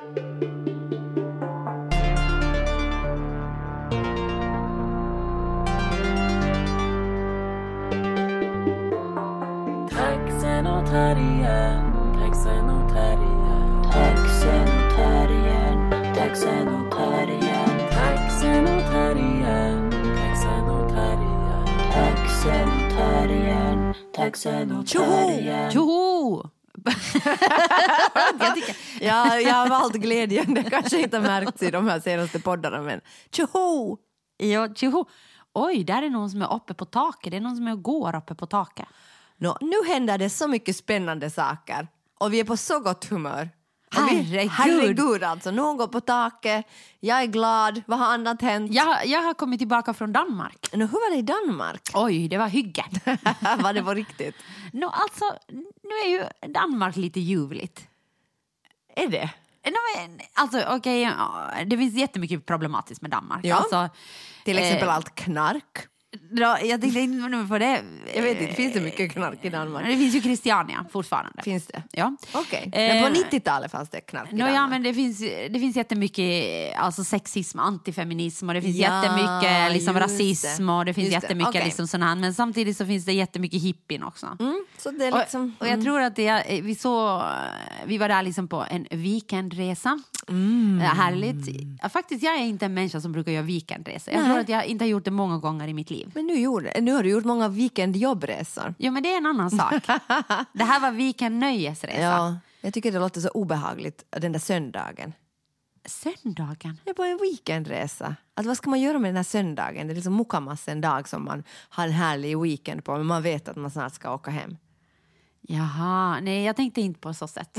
Taxen och terriern, taxen och terriern. Taxen och terriern, taxen och terriern, Taxen och terriern, taxen och terriern. taxen och terriern, taxen och terriern. Tjoho! jag tycker, Ja, jag har valt glädjen. Det kanske inte märkts i de här senaste poddarna, men tjoho! ja, tjoho! Oj, där är någon som är uppe på taket. Det är någon som är och går uppe på taket. Nå, nu händer det så mycket spännande saker och vi är på så gott humör. Herregud. Herregud alltså, någon går på taket, jag är glad, vad har annat hänt? Jag, jag har kommit tillbaka från Danmark. Nå, hur var det i Danmark? Oj, det var hygge. var det på riktigt? Nå, alltså, nu är ju Danmark lite ljuvligt. Är det? Nå, men, Alltså, okej, ja, det finns jättemycket problematiskt med Danmark. Ja. Alltså, Till exempel eh, allt knark. Ja, jag tänkte inte nu på det. Jag vet inte, finns det mycket knark i Danmark? Det finns ju Christiania fortfarande. Finns det? Ja. Okej, Eh, men på 90-talet fanns det knark i Nå, Danmark? ja, men det finns, det finns jättemycket alltså sexism, antifeminism och det finns Ja, jättemycket liksom, rasism det. och det finns Just jättemycket okej. liksom, sån här. Men samtidigt så finns det jättemycket hippien också. Mm, så det är Och, liksom... och jag tror att det, vi, så, vi var där liksom på en weekendresa. Mm. Härligt. Faktiskt, jag är inte en människa som brukar göra weekendresor. Jag Nej. tror att jag inte har gjort det många gånger i mitt liv. Men nu, gjorde, nu har du gjort många weekendjobbresor. Ja, men det är en annan sak. det här var weekendnöjesresa. Ja, jag tycker det låter så obehagligt den där söndagen. Söndagen? Det är på en weekendresa. Alltså, vad ska man göra med den här söndagen? Det är liksom mukamas en dag som man har en härlig weekend på men man vet att man snart ska åka hem. Jaha, nej jag tänkte inte på så sätt.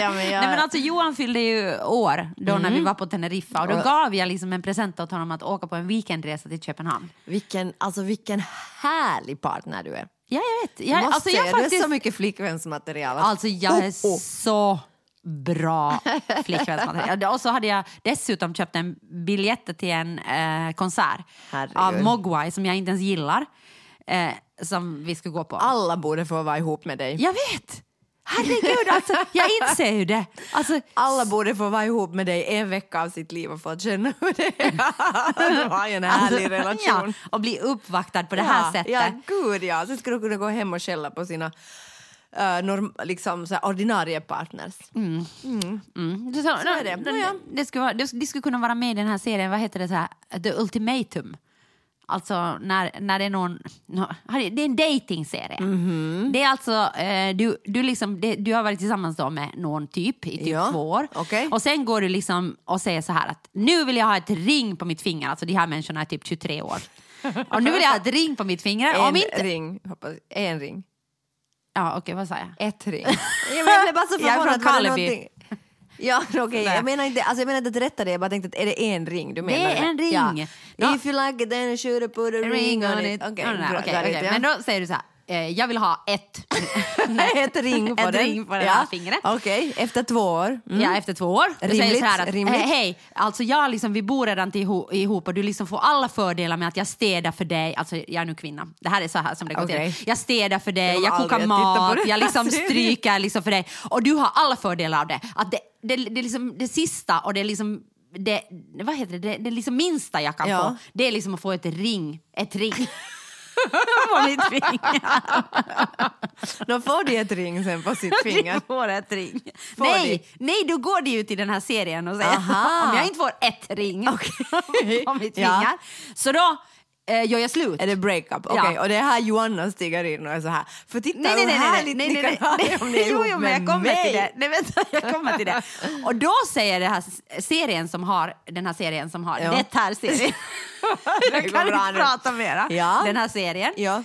ja, men jag... Nej, men alltså, Johan fyllde ju år då när vi var på Teneriffa och då gav jag liksom en present åt honom att åka på en weekendresa till Köpenhamn. vilken, alltså, vilken härlig partner du är. Ja, jag vet. Jag Jag, måste alltså, säga, jag Du är faktiskt, så mycket flickvänsmaterial. alltså jag är Oh, oh. så bra flickvänsmaterial. Och så hade jag dessutom köpt en biljett till en eh, konsert Herregud. av Mogwai som jag inte ens gillar. Eh, som vi ska gå på. Alla borde få vara ihop med dig. Jag vet! Herregud, alltså, jag inser ju det. Alltså, Alla borde få vara ihop med dig en vecka av sitt liv och få känna hur det är att ha en härlig relation. Ja, och bli uppvaktad på det här ja, sättet. Ja, gud ja. Sen skulle du kunna gå hem och skälla på sina uh, norm, liksom, så ordinarie partners. Mm. Det, så, är det. det, Nåja. det, skulle, det skulle kunna vara med i den här serien, vad heter det, så här, The Ultimatum. Alltså när, när det är någon... nå- Det är en datingserie. Mhm. Det är alltså, eh, du, du, liksom, du har varit tillsammans då med någon typ i typ Ja, två år. okej. Och sen går du liksom och säger så här att nu vill jag ha ett ring på mitt finger. Alltså de här människorna är typ 23 år. och nu vill jag ha ett ring på mitt finger. En Om inte... ring. Hoppas, en ring. Ja, okej, vad sa jag? Ett ring. jag, blev bara så Jag är från Karleby. Ja, okej. Nej. Jag menar inte, alltså jag menar inte att rätta det, jag bara tänkte att är det en ring du menar? är en ring. Ja. Ja. If you like it then should put a ring on it. Bra, okej, it, okej. ja. Men då säger du så här, eh, jag vill ha ett, ett ring på ett den. ring på det här fingret. Okej, efter två år. Mm. Ja, efter två år. Då säger Rimligt, så här att, rimligt. eh, hej, alltså jag liksom, vi bor redan ihop, ihop och du liksom får alla fördelar med att jag städar för dig. Alltså jag är nu kvinna. Det här är så här som det går Okej. till. Jag städar för dig, Jag kokar mat, den jag liksom serien. stryker liksom för dig. Och du har alla fördelar av det. Att det, det, det, liksom det sista och det är liksom det, vad heter det, det, det liksom minsta jag kan Ja. få, det är liksom att få ett ring. Ett ring. på mitt finger. Då får de ett ring sen på sitt finger. Du får ett ring. Får nej, nej, då går det ju till den här serien och säger Aha. om jag inte får ett ring på mitt Ja. finger, så då eh, gör jag slut. Är det breakup? Okej, Ja. och det är här Joanna stiger in och är så här. För titta Nej, nej, nej, nej, nej, nej, nej, nej. ni är Jo, jo, men jag kommer mig. till det. Nej, vänta, jag kommer till det. Och då säger det här serien som har, den här serien som har, Ja. det här serien. Jag kan inte prata mera. Ja. Den här serien. Ja.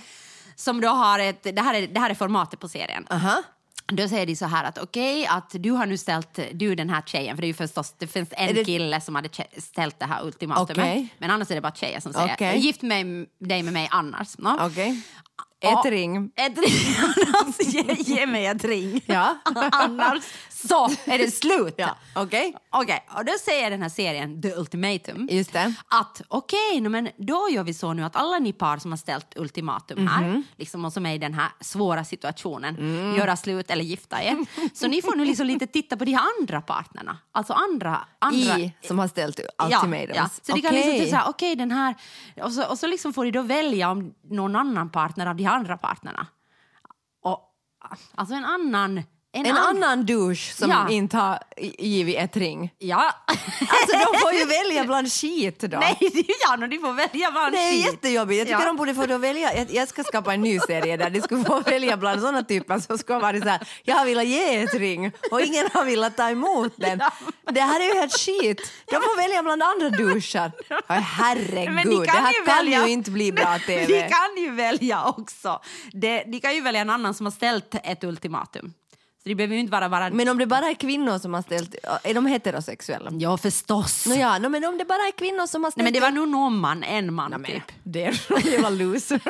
Som då har ett, det här är, det här är formatet på serien. Aha. Då säger de så här att okej, att du har nu ställt, du den här tjejen, för det är ju förstås, det finns en det- kille som hade ställt det här ultimatumet. Okej. Men annars är det bara tjejer som säger, Okej. gift mig, dig med mig annars. No? Ja. Ett ring. Ett ring, annars ge, ge mig ett ring. Ja. annars så är det slut. Ja, okej. Okej, och då säger den här serien The Ultimatum Just det. att okej, no, men då gör vi så nu att alla ni par som har ställt ultimatum här, Mhm. liksom, och som är i den här svåra situationen, Mm. göra slut eller gifta er, så ni får nu liksom lite titta på de här andra partnerna. Alltså andra... andra I som har ställt Ja, ultimatums. ja. Så de kan liksom Okej. typ den här, och så, och så liksom får de då välja om någon annan partner av de här andra partnerna. Och, alltså en annan... En, En an- annan douche som Ja. inte har givit ett ring. Ja. Alltså de får ju välja bland skit då. Nej, ja, de får välja vad Det är skit. jättejobbigt. Jag tycker Ja. de borde få då välja. Jag, jag ska skapa en ny serie där de skulle få välja bland sådana typer som ska vara så här. Jag har velat ge ett ring och ingen har velat ta emot den. Det här är ju helt skit. De får välja bland andra douchar. Ja, Herregud, det här ju kan välja- ju inte bli bra TV. De kan ju välja också. De, de kan ju välja en annan som har ställt ett ultimatum. Så det behöver ju inte vara bara... Men om det bara är kvinnor som har ställt, är de heterosexuella? ja, förstås. Nå ja, no, men om det bara är kvinnor som har ställt... Nej, men det var nog någon man, en man Nej, typ. Det är en jävla loser.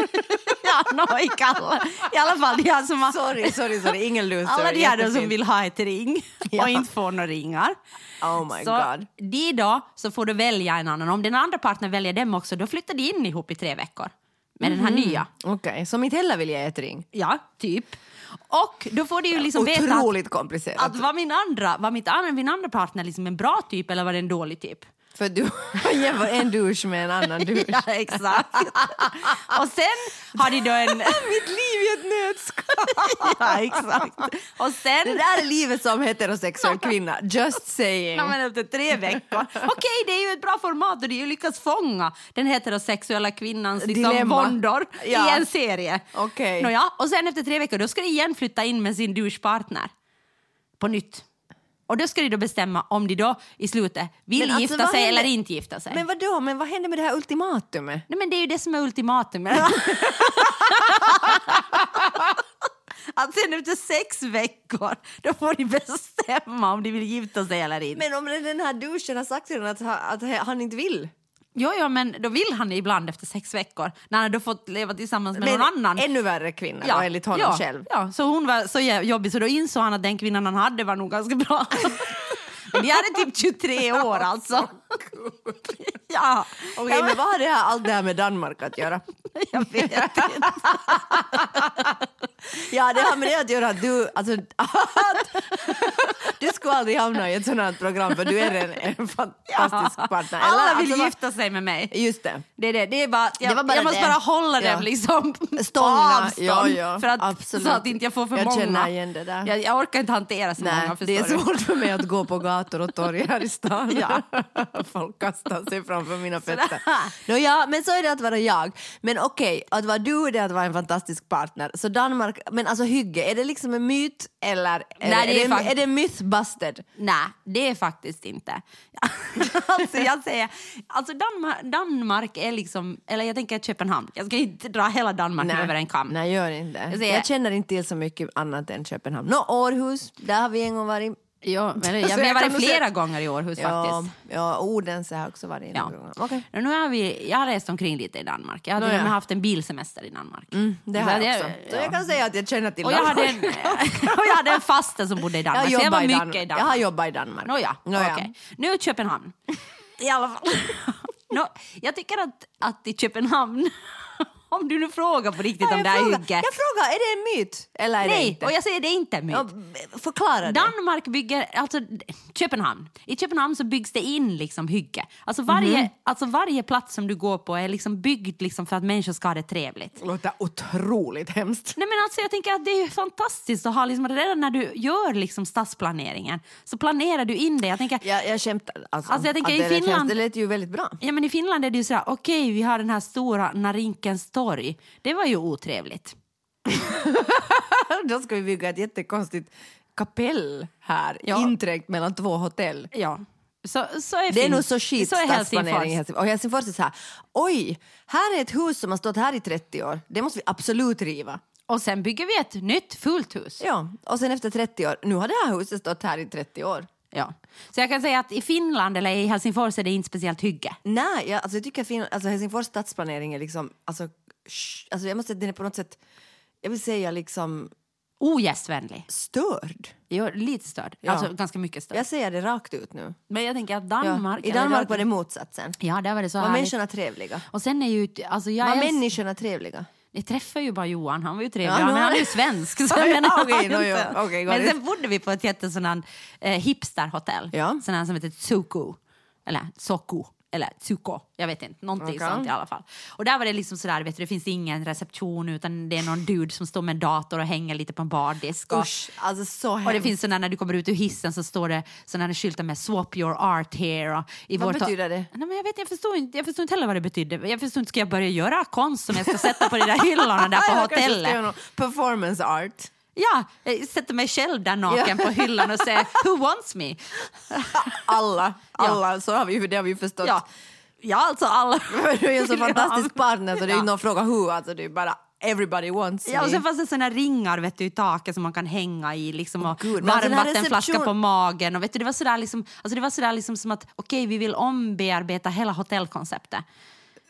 ja, no, i, alla, I alla fall de här som har... sorry, sorry, sorry. Ingen loser. Alla de här som vill ha ett ring Ja. och inte får några ringar. Oh my så god. de då så får du välja en annan. Om den andra partnern väljer dem också, då flyttar de in ihop i tre veckor. Med den här Mhm. nya. Okej, som inte heller vill ge ett ring. Ja, typ. Och då får de ju liksom veta att, Otroligt komplicerat. att var min andra, var mitt min andra partner liksom en bra typ eller var det en dålig typ? För du jämför en douche med en annan douche. Ja, exakt. och sen har de då en... Mitt liv i ett nötskal! ja, exakt. Och sen... Det där är livet som heterosexuell kvinna, just saying. Ja, men efter tre veckor. Okej, det är ju ett bra format och det är ju lyckats fånga den heterosexuella kvinnans liksom, Dilemma. våndor Ja. i en serie. Okej. Nåja, och sen efter tre veckor då ska de igen flytta in med sin douchepartner på nytt. Och då ska de då bestämma om de då i slutet vill Men alltså, gifta vad sig händer- eller inte gifta sig. Men vad då? Men vad händer med det här ultimatumet? Nej, men det är ju det som är ultimatumet. att sen efter sex veckor då får de bestämma om de vill gifta sig eller inte. Men om den här douchen har sagt till honom att han inte vill? Jo, jo, men då vill han ibland efter sex veckor när han då fått leva tillsammans med Men någon annan. ännu värre kvinna då, enligt honom ja, själv. Ja, så hon var så jobbig så då insåg han att den kvinnan han hade var nog ganska bra. Men de hade typ 23 år alltså. Ja, Okej, men vad har det här, allt det här med Danmark att göra? jag vet inte. Ja, det har med det att göra att du, alltså, att, du skulle aldrig hamna i ett sånt här program för du är en, en fantastisk partner. Eller, Alla vill alltså, gifta sig med mig. Just det. Det är det. Det är bara, jag, Det var bara jag måste det. bara hålla dem Ja. liksom på avstånd. ja, ja, för att, absolut. Så att inte jag får för Jag många. känner igen det där. Jag, jag orkar inte hantera så Nej, många. det är svårt för mig att gå på gator och torg här i stan. Ja. Folk kastar sig framför mina fötter. Nå, ja, men så är det att vara jag. Men okej, att vara du det är att vara en fantastisk partner. Så Danmark, men alltså hygge, är det liksom en myt eller är, Nej, det är är, det, är det mythbusted? Nej, det är faktiskt inte. alltså jag säger, alltså Danmark, Danmark är liksom, eller jag tänker Köpenhamn. Jag ska inte dra hela Danmark över en kam. Nej, gör inte. Jag Jag, säger- känner inte till så mycket annat än Köpenhamn. Nå, Århus, där har vi en gång varit. Ja, men jag, jag jag har kan varit nog flera säga- gånger i Århus Ja, faktiskt. ja, Odense har också varit Ja. Och Nu har vi, jag har rest omkring lite i Danmark. Jag och Nåja. med haft en bilsemester i Danmark. Det har jag också. Så jag kan säga att jag känner till och, jag hade Danmark. en, och jag hade en faste som bodde i Danmark. jag, så jag var i mycket Danmark. i jag Danmark. har jobbat i Danmark. Nåja, Nåja. okej. Nu Köpenhamn. I alla fall. Nå, jag tycker att, att i Köpenhamn, om du nu frågar på riktigt Ja, om det är hygge. jag frågar, är det en myt? Eller är det Nej, inte? och jag säger det är inte en myt. Ja, förklara det. Danmark bygger, alltså Köpenhamn. I Köpenhamn så byggs det in liksom hygge. Alltså varje, Mhm. alltså varje plats som du går på är liksom byggd liksom för att människor ska ha det trevligt. Det låter otroligt hemskt. Nej men alltså jag tänker att det är fantastiskt att ha liksom, redan när du gör liksom stadsplaneringen så planerar du in det. Jag tänker, Jag, jag skämtar. Alltså, Alltså, jag tänker i det Finland- hemskt. Det lät ju väldigt bra. Ja, men I Finland är det ju så här, okej, vi har den här stora Narinkens torg. Det var ju otrevligt. Då ska vi bygga ett jättekonstigt kapell här, Ja. inträngt mellan två hotell. Ja. Så, så är Det är nog så skit så är stadsplanering Helsingfors. Och Helsingfors är så här, oj, här är ett hus som har stått här i 30 år. Det måste vi absolut riva. Och sen bygger vi ett nytt fullt hus. Ja, och sen efter 30 år, nu har det här huset stått här i 30 år. Ja. Så jag kan säga att i Finland eller i Helsingfors är det inte speciellt hygge. Nej, jag, alltså, jag tycker att fin, alltså, Helsingfors stadsplanering är liksom, alltså, alltså jag måste säga den är på något sätt, jag vill säga liksom ogästvänlig. Störd. Jo, lite störd. Ja. Alltså ganska mycket störd. Jag säger det rakt ut nu. Men jag tänker att Ja. Danmark... I eller Danmark var det motsatsen. Ja, där var det så Var härligt. människorna trevliga? Och sen är ju... Alltså jag, Var älsk- människorna trevliga? jag träffade ju bara Johan, han var ju trevlig. Ja, men nu- han är ju svensk. Så Ja, menar, han inte- okej, got men sen bodde vi på ett jättesådant eh, hipsterhotell. Ja. Sån här som heter Tsuku. Eller Soku. Eller Tsuko. Jag vet inte. Någonting Okej. sånt i alla fall. Och där var det liksom sådär, vet du, det finns ingen reception utan det är någon dude som står med en dator och hänger lite på en bardisk. Och, Usch, alltså så och det hemskt. finns sådana när du kommer ut ur hissen så står det sådana skyltar med swap your art here. Och i Vad betyder det? Nej, men jag, vet, jag, förstår inte, jag förstår inte heller vad det betyder. Jag förstår inte, ska jag börja göra konst som jag ska sätta på de där hyllorna där på hotellet? Performance art. Ja, jag sätter mig själv där naken på hyllan och säger Who wants me? Alla, alla, så har vi, det har vi ju förstått. Ja, ja alltså alla. Du är en så fantastisk partner så det är Ja. någon fråga who, alltså det är bara everybody wants Ja, och me. sen fanns det såna ringar vet du, i taket som man kan hänga i liksom, och här varmvattenflaska på magen. Och vet du, det var sådär, liksom, alltså det var sådär liksom som att okej, vi vill ombearbeta hela hotellkonceptet.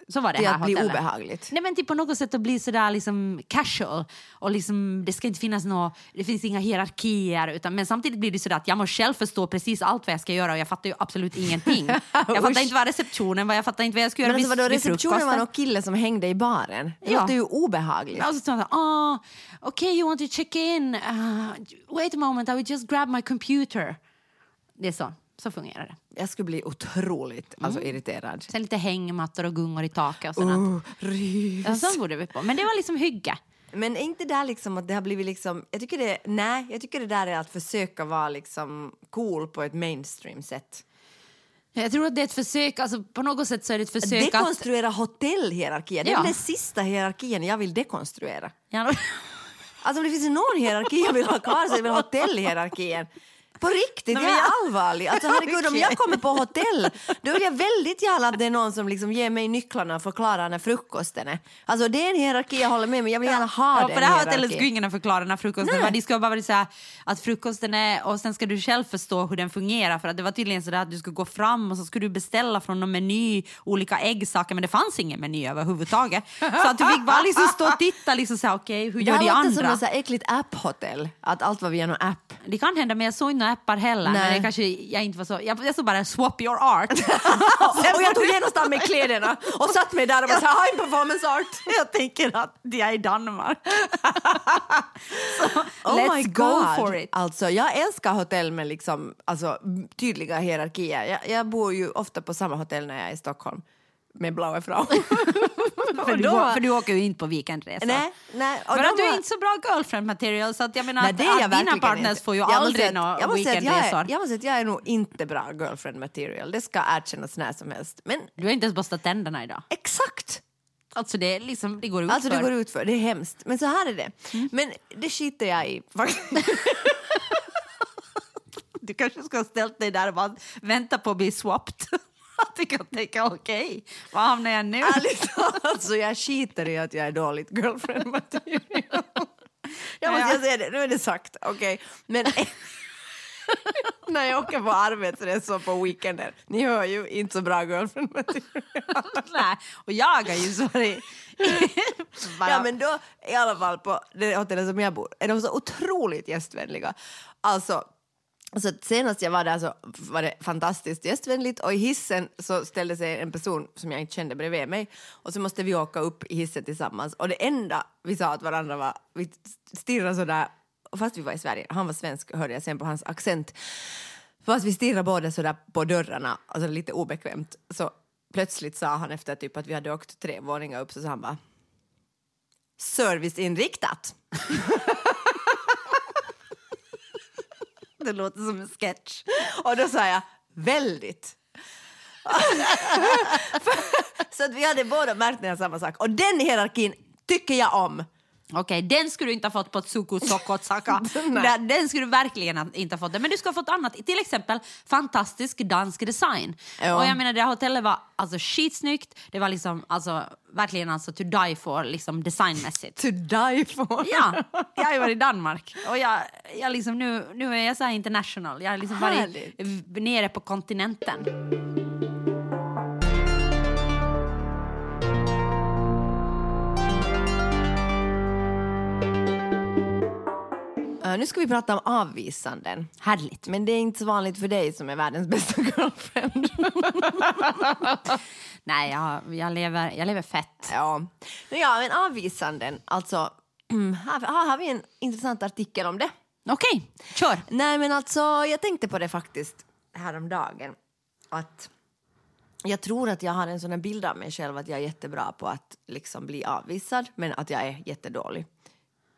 Så var det Till här att bli obehagligt. Nej men typ på något sätt att bli sådär liksom casual och liksom det ska inte finnas nå, det finns inga hierarkier utan men samtidigt blir det sådär att jag måste själv förstå precis allt vad jag ska göra och jag fattar ju absolut ingenting. Jag fattar inte vad receptionen var, jag fattar inte vad jag ska göra Men alltså vid, vadå, vid receptionen var någon kille som hängde i baren. Det Ja. låter ju obehagligt. Och så sa han, ah, okay, you want to check in? Uh, wait a moment, I will just grab my computer. Det är så, så fungerar det. Jag skulle bli otroligt alltså, irriterad. Sen lite hängmattor och gungor i taket och. Oh, rys. Ja, borde vi på. Men det var liksom hygge. Men är inte det liksom att det har blivit liksom, jag tycker det, nej, jag tycker det där är att försöka vara liksom cool på ett mainstream sätt. Jag tror att det är ett försök, alltså på något sätt så är det ett försök att... Dekonstruera hotellhierarkier, det är Ja. den sista hierarkin jag vill dekonstruera. Ja, Alltså om det finns någon hierarki jag vill ha kvar så är det väl hotellhierarkin. På riktigt, Nej, jag är allvarlig. Alltså, herregud, om jag kommer på hotell då vill jag väldigt gärna att det är någon som liksom ger mig nycklarna och förklarar när frukosten är. Alltså det är en hierarki jag håller med men jag vill gärna ha ja, den på det här hotellet skulle ingen förklara när frukosten var. De ska bara säga att frukosten är och sen ska du själv förstå hur den fungerar för att det var tydligen så där att du skulle gå fram och så skulle du beställa från någon meny olika äggsaker men det fanns ingen meny överhuvudtaget. Så att du fick bara liksom stå och titta liksom så här, okej hur Det gör här de låter andra? som ett så här äckligt apphotell, att allt var via någon app. Det kan hända men jag såg inte några appar heller. Men Nej. det kanske jag inte var så. Jag, jag såg bara swap your art. och jag tog genast av mig kläderna och satt mig där och bara så här, "Ha en performance art. jag tänker att de är i Danmark. så, Oh let's go for it. Alltså, jag älskar hotell med liksom, alltså, tydliga hierarkier. Jag, jag bor ju ofta på samma hotell när jag är i Stockholm med Blaue Frau. För du, för du åker ju inte på weekendresa. nej, nej. och För att du är inte så bra girlfriend material så att jag menar Nej, att, det jag att dina partners inte. får ju Jag aldrig några jag jag, weekendresor. är, jag måste säga att jag är nog inte bra girlfriend material. Det ska erkännas när som helst. Men Du har inte ens borstat tänderna idag. exakt! Alltså det, liksom, det går ut Alltså det går ut för. Det är hemskt. Men så här är det. Mm. Men det skiter jag i. Du kanske ska ha ställt dig där och bara vänta på att bli swapped. Att du kan tänka okej, var hamnar jag nu? Ärligt alltså jag skiter i att jag är dåligt girlfriend material. Jag måste Ja. säga det, nu är det sagt. Okej. Men när jag åker på arbetsresor på weekender, ni hör ju inte så bra girlfriend. Nej, och jag har ju bara, Ja men då, i alla fall på det hotellet som jag bor, är de så otroligt gästvänliga. Alltså, så senast jag var där så var det fantastiskt gästvänligt och i hissen så ställde sig en person som jag inte kände bredvid mig och så måste vi åka upp i hissen tillsammans och det enda vi sa åt varandra var, vi stirrade sådär, fast vi var i Sverige, han var svensk hörde jag sen på hans accent, fast vi stirrade båda sådär på dörrarna, alltså lite obekvämt, så plötsligt sa han efter typ att vi hade åkt tre våningar upp så sa han bara serviceinriktat. det låter som en sketch. Och då sa jag väldigt. så att vi hade båda märkt samma sak. Och den hierarkin tycker jag om. Okej, den skulle du inte ha fått på Tsuku Sokotsaka. den, den skulle du verkligen inte ha fått. Men du ska ha fått annat. Till exempel fantastisk dansk design. Ja. Och jag menar, det här hotellet var alltså skitsnyggt. Det var liksom, alltså, verkligen alltså to die for, liksom designmässigt. To die for. Ja, jag har ju varit i Danmark. Och jag, jag liksom, nu, nu är jag så international. Jag har liksom varit Härligt. nere på kontinenten. Eh, nu ska vi prata om avvisanden. Härligt. Men det är inte så vanligt för dig som är världens bästa girlfriend. Nej, jag, jag, lever, jag lever fett. ja. Ja, men avvisanden, alltså här, här har vi en intressant artikel om det. Okej, kör. Nej men alltså, jag tänkte på det faktiskt häromdagen. Att jag tror att jag har en sån här bild av mig själv att jag är jättebra på att liksom bli avvisad men att jag är jättedålig.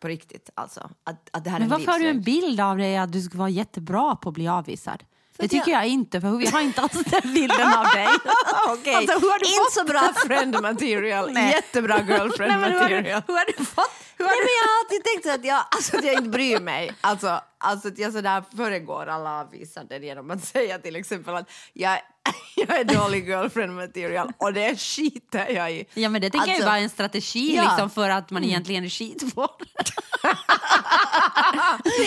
På riktigt alltså. Att, att det här Men är varför har du en bild av dig att du ska vara jättebra på att bli avvisad? Det att tycker jag- jag inte, för vi har inte alls den bilden av dig. Okej, Alltså, hur har du inte så bra friend material, Nej. jättebra girlfriend Nej, men hur, har du, material. hur har du fått... Hur har Nej, du, men jag har alltid tänkt att jag, alltså, att jag inte bryr mig. Alltså, alltså att jag sådär föregår alla avvisanden genom att säga till exempel att jag, jag är dålig girlfriend material och det skiter jag i. ja, men det tänker jag Alltså, är bara en strategi ja. liksom, för att man egentligen är skitsvår.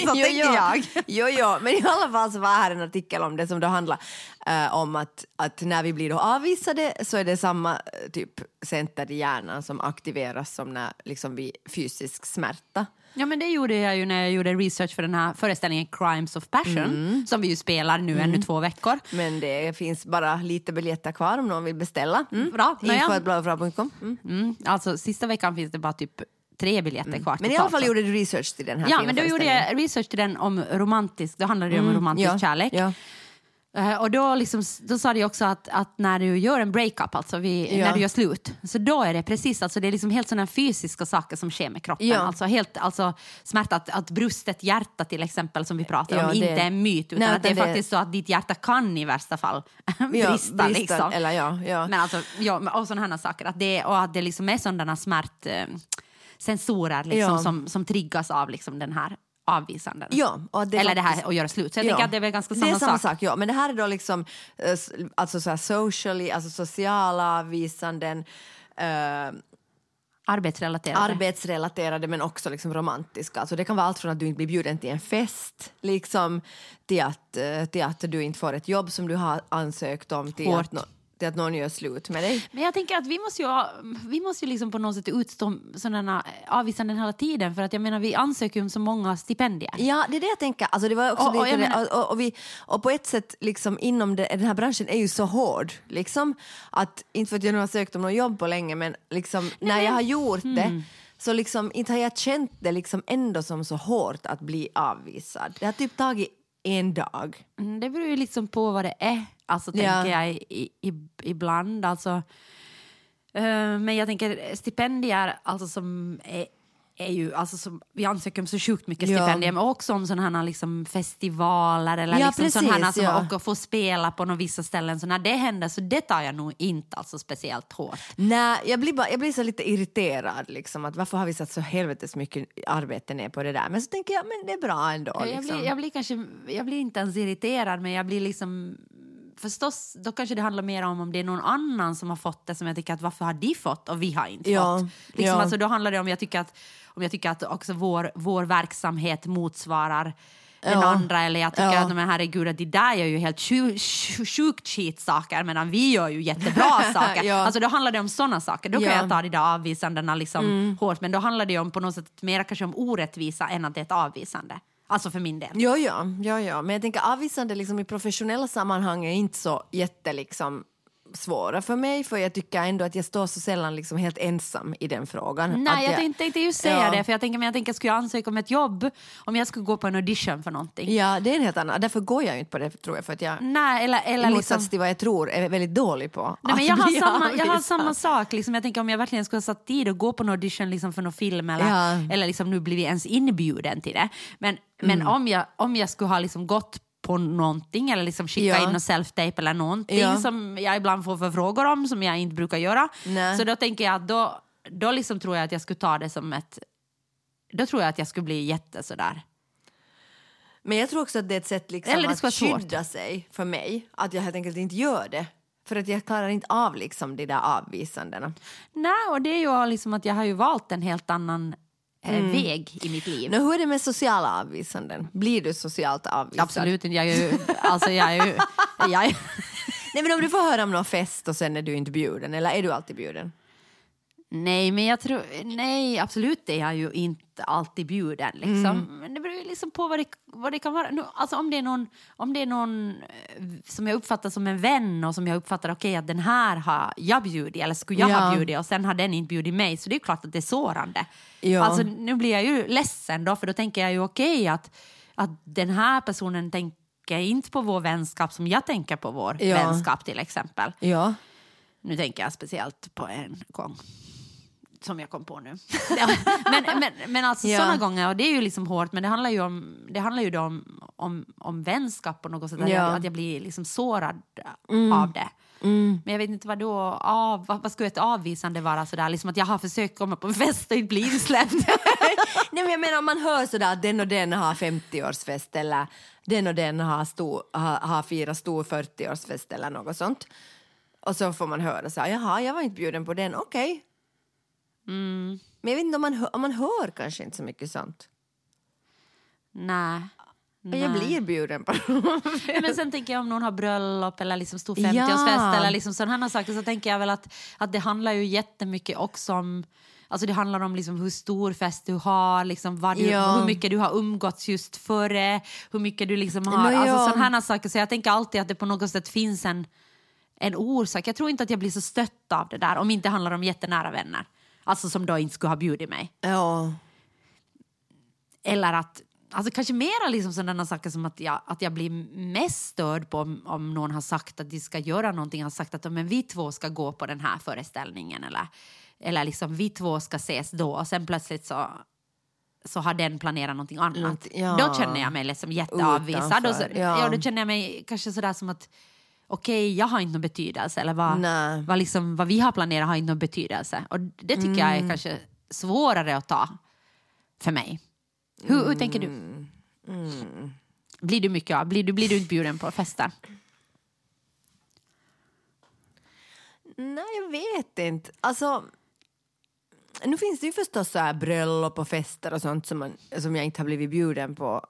Så jo, jo. jag. Jo, jo, men i alla fall så var här en artikel om det som då handlar eh, om att, att när vi blir då avvisade så är det samma eh, typ center i hjärnan som aktiveras som när liksom vi fysisk smärta. Ja, men det gjorde jag ju när jag gjorde research för den här föreställningen Crimes of Passion som vi ju spelar nu ännu två veckor. Men det finns bara lite biljetter kvar om någon vill beställa. Mm. Bra, nåja. Info.bladofra.com. Mm. Mm, alltså sista veckan finns det bara typ tre biljetter kvar. Men i alla fall gjorde du research till den här Ja, men då gjorde jag research till den om romantisk, då handlade det om romantisk ja, kärlek. Ja. Eh, och då, liksom, då sa ju också att, att när du gör en breakup, alltså vi, Ja. när du gör slut, så då är det precis, alltså det är liksom helt sådana fysiska saker som sker med kroppen. Ja. Alltså helt, alltså smärta, att, att brustet hjärta till exempel som vi pratar Ja, om, det- inte är en myt, utan Nej, att det är det- faktiskt så att ditt hjärta kan i värsta fall brista. liksom. eller ja, ja. Men alltså, ja, och sådana saker. Att det, och att det liksom är sådana smärt... Eh, sensorer liksom, som, som triggas av liksom, den här avvisanden. Ja, och det Eller det här att göra slut. Så jag Ja. tänker att det är väl ganska det samma, är samma sak. sak. Ja. Men det här är då liksom eh, alltså så här socially, alltså sociala avvisanden, eh, Arbetsrelaterade. arbetsrelaterade men också liksom romantiska. Alltså det kan vara allt från att du inte blir bjuden till en fest liksom, till, att, eh, till att du inte får ett jobb som du har ansökt om till Hårt. att, till att någon gör slut med dig. Men jag tänker att vi måste ju, vi måste ju liksom på något sätt utstå sådana avvisanden hela tiden. För att jag menar, vi ansöker ju om så många stipendier. Ja, det är det jag tänker. Alltså det var också Och- och det- menar- och, och, vi, och på ett sätt, liksom, inom det, den här branschen är ju så hård. Liksom, att, inte för att jag nu har sökt om något jobb på länge, men liksom, när jag har gjort Mm. det så liksom, inte har jag känt det liksom ändå som så hårt att bli avvisad. Det har typ tagit en dag. Mm, Det beror ju liksom på vad det är, alltså, Ja. tänker jag i, i, ibland. Alltså, eh, men jag tänker stipendier alltså, som är, är ju, alltså, som, vi ansöker om så sjukt mycket Ja. stipendier, men också om sådana här liksom, festivaler eller Ja, liksom, sådana här precis, som ja. och får spela på några vissa ställen. Så när det händer så det tar jag nog inte alltså, speciellt hårt. Nej, jag blir, bara, jag blir så lite irriterad. Liksom, att varför har vi satt så helvetes mycket arbete ner på det där? Men så tänker jag men det är bra ändå. Jag, Liksom. blir, jag, blir kanske, jag blir inte ens irriterad, men jag blir liksom... Förstås, då kanske det handlar mer om om det är någon annan som har fått det som jag tycker att varför har de fått och vi har inte Ja, fått. Liksom, ja. alltså, då handlar det om jag tycker att, om jag tycker att också vår, vår verksamhet motsvarar den Ja. andra eller jag tycker Ja. att men herregud att de där gör ju helt sju- sju- sjukt skitsaker medan vi gör ju jättebra saker. Ja. Alltså då handlar det om sådana saker. Då kan Ja. jag ta de där avvisandena liksom hårt men då handlar det om på något sätt mer kanske om orättvisa än att det är ett avvisande. Alltså för min del. Ja, ja, ja, ja, men jag tänker avvisande liksom, i professionella sammanhang är inte så jätte liksom, svåra för mig för jag tycker ändå att jag står så sällan liksom, helt ensam i den frågan. Nej, jag tänkte inte just säga Ja. det. För jag tänker, men jag tänker, skulle jag ansöka om ett jobb om jag skulle gå på en audition för någonting? Ja, det är en helt annan. Därför går jag ju inte på det tror jag för att jag Nej, eller, i eller motsats liksom... till vad jag tror är väldigt dålig på Nej, men jag, har samma, jag har samma sak. Liksom, jag tänker om jag verkligen skulle ha satt tid att gå på en audition liksom, för någon film eller, Ja. eller liksom, nu blivit ens inbjuden till det. Men, men Mm. om, jag, om jag skulle ha liksom, gått på någonting eller liksom skicka Ja. in någon self-tape eller någonting Ja. som jag ibland får förfrågor om som jag inte brukar göra. Nej. Så då tänker jag att då, då liksom tror jag att jag skulle ta det som ett... Då tror jag att jag skulle bli jätte sådär. Men jag tror också att det är ett sätt liksom att skydda sig för mig. Att jag helt enkelt inte gör det. För att jag klarar inte av liksom de där avvisandena. Nej, och det är ju liksom att jag har ju valt en helt annan eh, väg i mitt liv. Nu, hur är det med sociala avvisanden? Blir du socialt avvisad? Absolut inte. Jag är ju... Alltså jag är ju... Jag är, Nej men om du får höra om någon fest och sen är du inte bjuden, eller är du alltid bjuden? Nej, men jag tror... Nej, absolut är jag ju inte alltid bjuden. Liksom. Men det beror ju liksom på vad det, vad det kan vara. Nu, alltså, om, det är någon, om det är någon eh, som jag uppfattar som en vän och som jag uppfattar okej att den här har jag bjudit eller skulle jag Ja. ha bjudit och sen har den inte bjudit mig så det är klart att det är sårande. Ja. Alltså, nu blir jag ju ledsen då för då tänker jag ju okej att, att den här personen tänker inte på vår vänskap som jag tänker på vår Ja. vänskap till exempel. Ja. Nu tänker jag speciellt på en gång som jag kom på nu. Men, men, men alltså Ja. sådana gånger, och det är ju liksom hårt, men det handlar ju om, det handlar ju då om, om, om vänskap på något sätt, att, Ja. jag, att jag blir liksom sårad av det. Men jag vet inte vad då, av, vad, vad skulle ett avvisande vara sådär, liksom att jag har försökt komma på en fest och inte bli insläppt. Nej, men jag menar om man hör sådär att den och den har 50-årsfest eller den och den har, stor, har, har firat stor 40-årsfest eller något sånt. Och så får man höra så här, jaha, jag var inte bjuden på den, okej. Men jag vet inte om man, hör, om man hör kanske inte så mycket sånt. Nej. Men jag blir bjuden på Men sen tänker jag om någon har bröllop eller liksom stor Ja. 50-årsfest eller liksom sådana saker så tänker jag väl att, att det handlar ju jättemycket också om Alltså det handlar om liksom hur stor fest du har, liksom vad du, Ja. hur mycket du har umgåtts just före, hur mycket du liksom har, Nå, ja. alltså sådana saker. Så jag tänker alltid att det på något sätt finns en, en orsak. Jag tror inte att jag blir så stött av det där om inte det handlar om jättenära vänner. Alltså som då inte skulle ha bjudit mig. Ja. Eller att, alltså kanske mera liksom sådana saker som att jag, att jag blir mest störd på om, om någon har sagt att de ska göra någonting, har sagt att men vi två ska gå på den här föreställningen eller, eller liksom vi två ska ses då och sen plötsligt så så har den planerat någonting annat. Ja. Då känner jag mig liksom jätteavvisad. Och så, ja. ja. då känner jag mig kanske sådär som att okej, jag har inte någon betydelse. Eller vad, Nej. vad, liksom, vad vi har planerat har inte någon betydelse. Och det tycker jag Mm. är kanske svårare att ta för mig. Hur, hur tänker du? Mm. Blir du mycket av? Blir du, blir du inte bjuden på fester? Nej, jag vet inte. Alltså, nu finns det ju förstås så här bröllop och fester och sånt som, man, som jag inte har blivit bjuden på.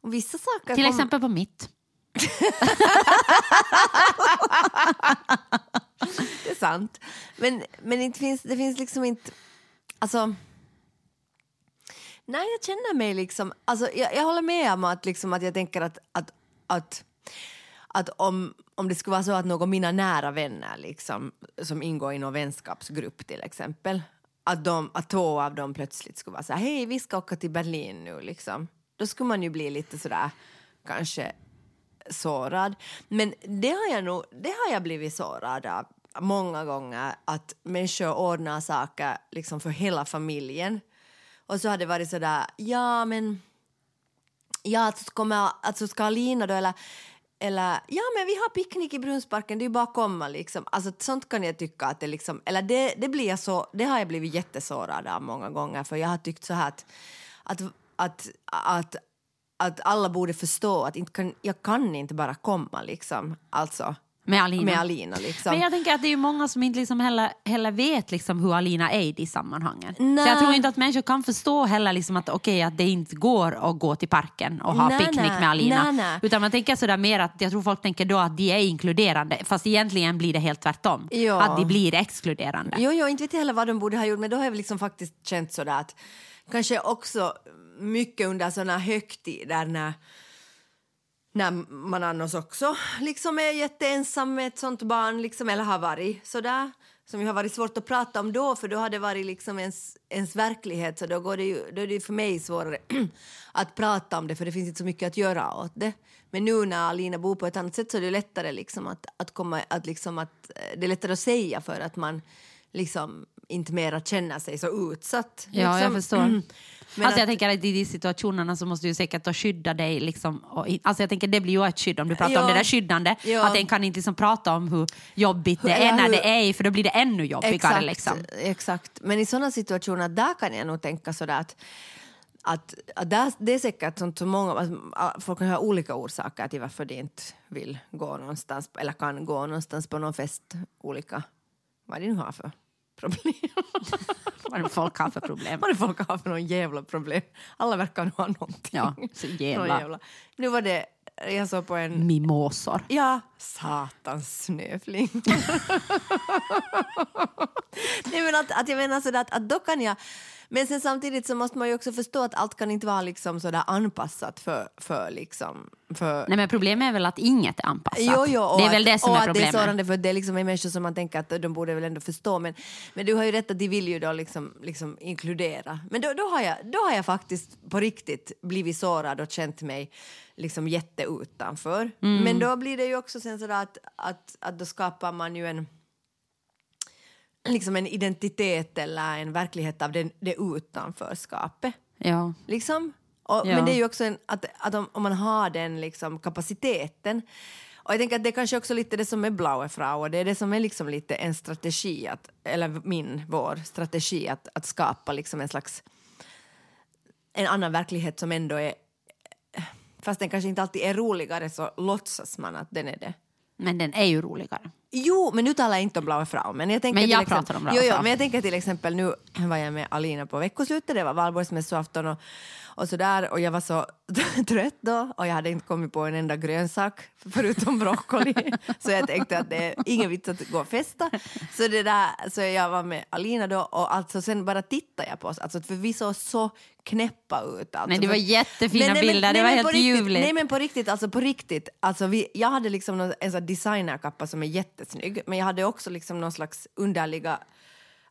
Och vissa saker Till exempel på mitt. Det är sant. Men, men det, finns, det finns liksom inte... Alltså... Nej, jag känner mig liksom... Alltså, jag, jag håller med om att, liksom, att jag tänker att, att, att, att om, om det skulle vara så att någon av mina nära vänner liksom, som ingår i någon vänskapsgrupp till exempel att, de, att två av dem plötsligt skulle vara så här, hej vi ska åka till Berlin nu liksom. Då skulle man ju bli lite sådär kanske sårad. Men det har jag nog, det har jag blivit sårad av många gånger att människor ordnar saker liksom för hela familjen. Och så har det varit sådär, ja men ja alltså, kommer, alltså ska Alina då eller eller ja men vi har picknick i Brunnsparken, det är ju bara att komma liksom. Alltså sånt kan jag tycka att det liksom, eller det, det blir jag så, det har jag blivit jättesårad av många gånger för jag har tyckt så här att, att, att, att, att alla borde förstå att inte kan, jag kan inte bara komma liksom, alltså Med Alina. med Alina liksom. Men jag tänker att det är många som inte liksom heller, heller vet liksom hur Alina är i de sammanhangen. Nej. Så jag tror inte att människor kan förstå heller liksom att, okej, att det inte går att gå till parken och ha Nej, picknick nej. med Alina. Nej. Utan man tänker sådär mer att jag tror folk tänker då att de är inkluderande fast egentligen blir det helt tvärtom. Ja. Att de blir exkluderande. Jo, jo, inte vet jag heller vad de borde ha gjort, men då har jag liksom faktiskt känt sådär att kanske också mycket under sådana högtider när, när man annars också liksom är jätteensam med ett sånt barn, liksom, eller har varit sådär, som ju har varit svårt att prata om då, för då har det varit liksom ens, ens verklighet, så då, går det ju, då är det för mig svårare att prata om det, för det finns inte så mycket att göra åt det. Men nu när Alina bor på ett annat sätt så är det lättare liksom att, att komma, att liksom att, eh, det är lättare att säga för att man liksom inte mera känner sig så utsatt. Ja, jag liksom. förstår. Men alltså jag att- tänker att i de situationerna så måste du säkert då skydda dig. Liksom, och, alltså jag tänker det blir ju ett skydd om du pratar Ja. om det där skyddande. Ja. Att en kan inte liksom prata om hur jobbigt det Eller är när hur- det är för då blir det ännu jobbigare. Exakt, Liksom. exakt. Men i sådana situationer där kan jag nog tänka sådär att att, att där, det är säkert sånt som många, alltså, folk kan ha olika orsaker till varför de inte vill gå någonstans eller kan gå någonstans på någon fest. Olika, vad det nu har för problem. Vad folk har för problem. vad det folk har för någon jävla problem. Alla verkar ha någonting. Ja, så jävla. Jävla. Nu var det jag såg på en... Mimosor. Ja, satans snöflingor. Nej, men att, att jag menar sådär att, att då kan jag... Men sen samtidigt så måste man ju också förstå att allt kan inte vara liksom sådär anpassat för, för liksom... För, Nej men problemet är väl att inget är anpassat. Jo, jo, och det är väl att, det som och är att problemet. Det är sårande för det är liksom en människa som man tänker att de borde väl ändå förstå. Men, men du har ju rätt att de vill ju då liksom, liksom inkludera. Men då, då, har jag, då har jag faktiskt på riktigt blivit sårad och känt mig liksom jätteutanför. Mm. Men då blir det ju också sen sådär att, att, att då skapar man ju en liksom en identitet eller en verklighet av det, det utanförskapet. Ja. Liksom. Och, Ja. Men det är ju också en, att, att om, om man har den liksom, kapaciteten och jag tänker att det är kanske också lite det som är Blaue Frau och det är det som är liksom lite en strategi, att, eller min, vår strategi att, att skapa liksom en slags en annan verklighet som ändå är fast den kanske inte alltid är roligare så låtsas man att den är det. Men den är ju roligare. Jo, men nu talar jag inte om Blaue Frau. Men jag, tänker Men jag till exempel, pratar om Blaue jo, jo, Frau. men jag tänker till exempel nu var jag med Alina på veckoslutet, det var valborgsmässoafton och, och sådär och jag var så trött då och jag hade inte kommit på en enda grönsak förutom broccoli så jag tänkte att det är ingen vits att gå och festa. Så, det där, så jag var med Alina då och alltså sen bara tittade jag på oss, alltså, för vi såg så knäppa ut. Alltså, Men det var jättefina nej, bilder, det var men helt ljuvligt. Nej men på riktigt, alltså på riktigt. Alltså vi, jag hade liksom en sån designerkappa som är jättesnygg men jag hade också liksom någon slags underliga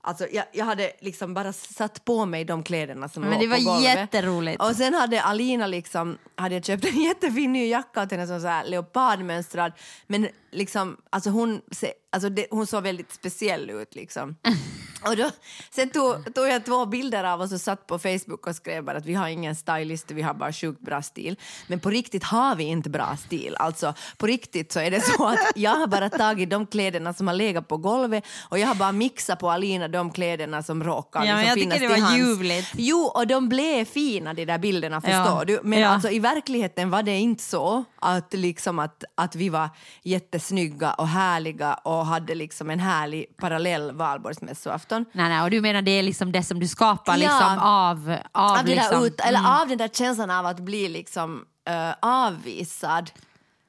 Alltså jag, jag hade liksom bara satt på mig de kläderna som Men låg det var på golvet. jätteroligt. Och sen hade Alina liksom, hade jag köpt en jättefin ny jacka åt henne som så här leopardmönstrad. Men liksom, alltså hon, se, alltså det, hon såg väldigt speciell ut liksom. Och då, sen tog, tog jag två bilder av oss och satt på Facebook och skrev bara att vi har ingen stylist, vi har bara sjukt bra stil. Men på riktigt har vi inte bra stil. Alltså på riktigt så är det så att jag har bara tagit de kläderna som har legat på golvet och jag har bara mixat på Alina de kläderna som råkar Ja, liksom jag finnas tycker det var ljuvligt. Jo, och de blev fina de där bilderna förstår Ja. du. Men Ja. alltså i verkligheten var det inte så att, liksom att, att vi var jättesnygga och härliga och hade liksom en härlig parallell valborgsmässoafton. Nej, nej, och du menar det är liksom det som du skapar Ja. liksom av... Av, Av, liksom, ut, eller av den där känslan av att bli liksom eh, avvisad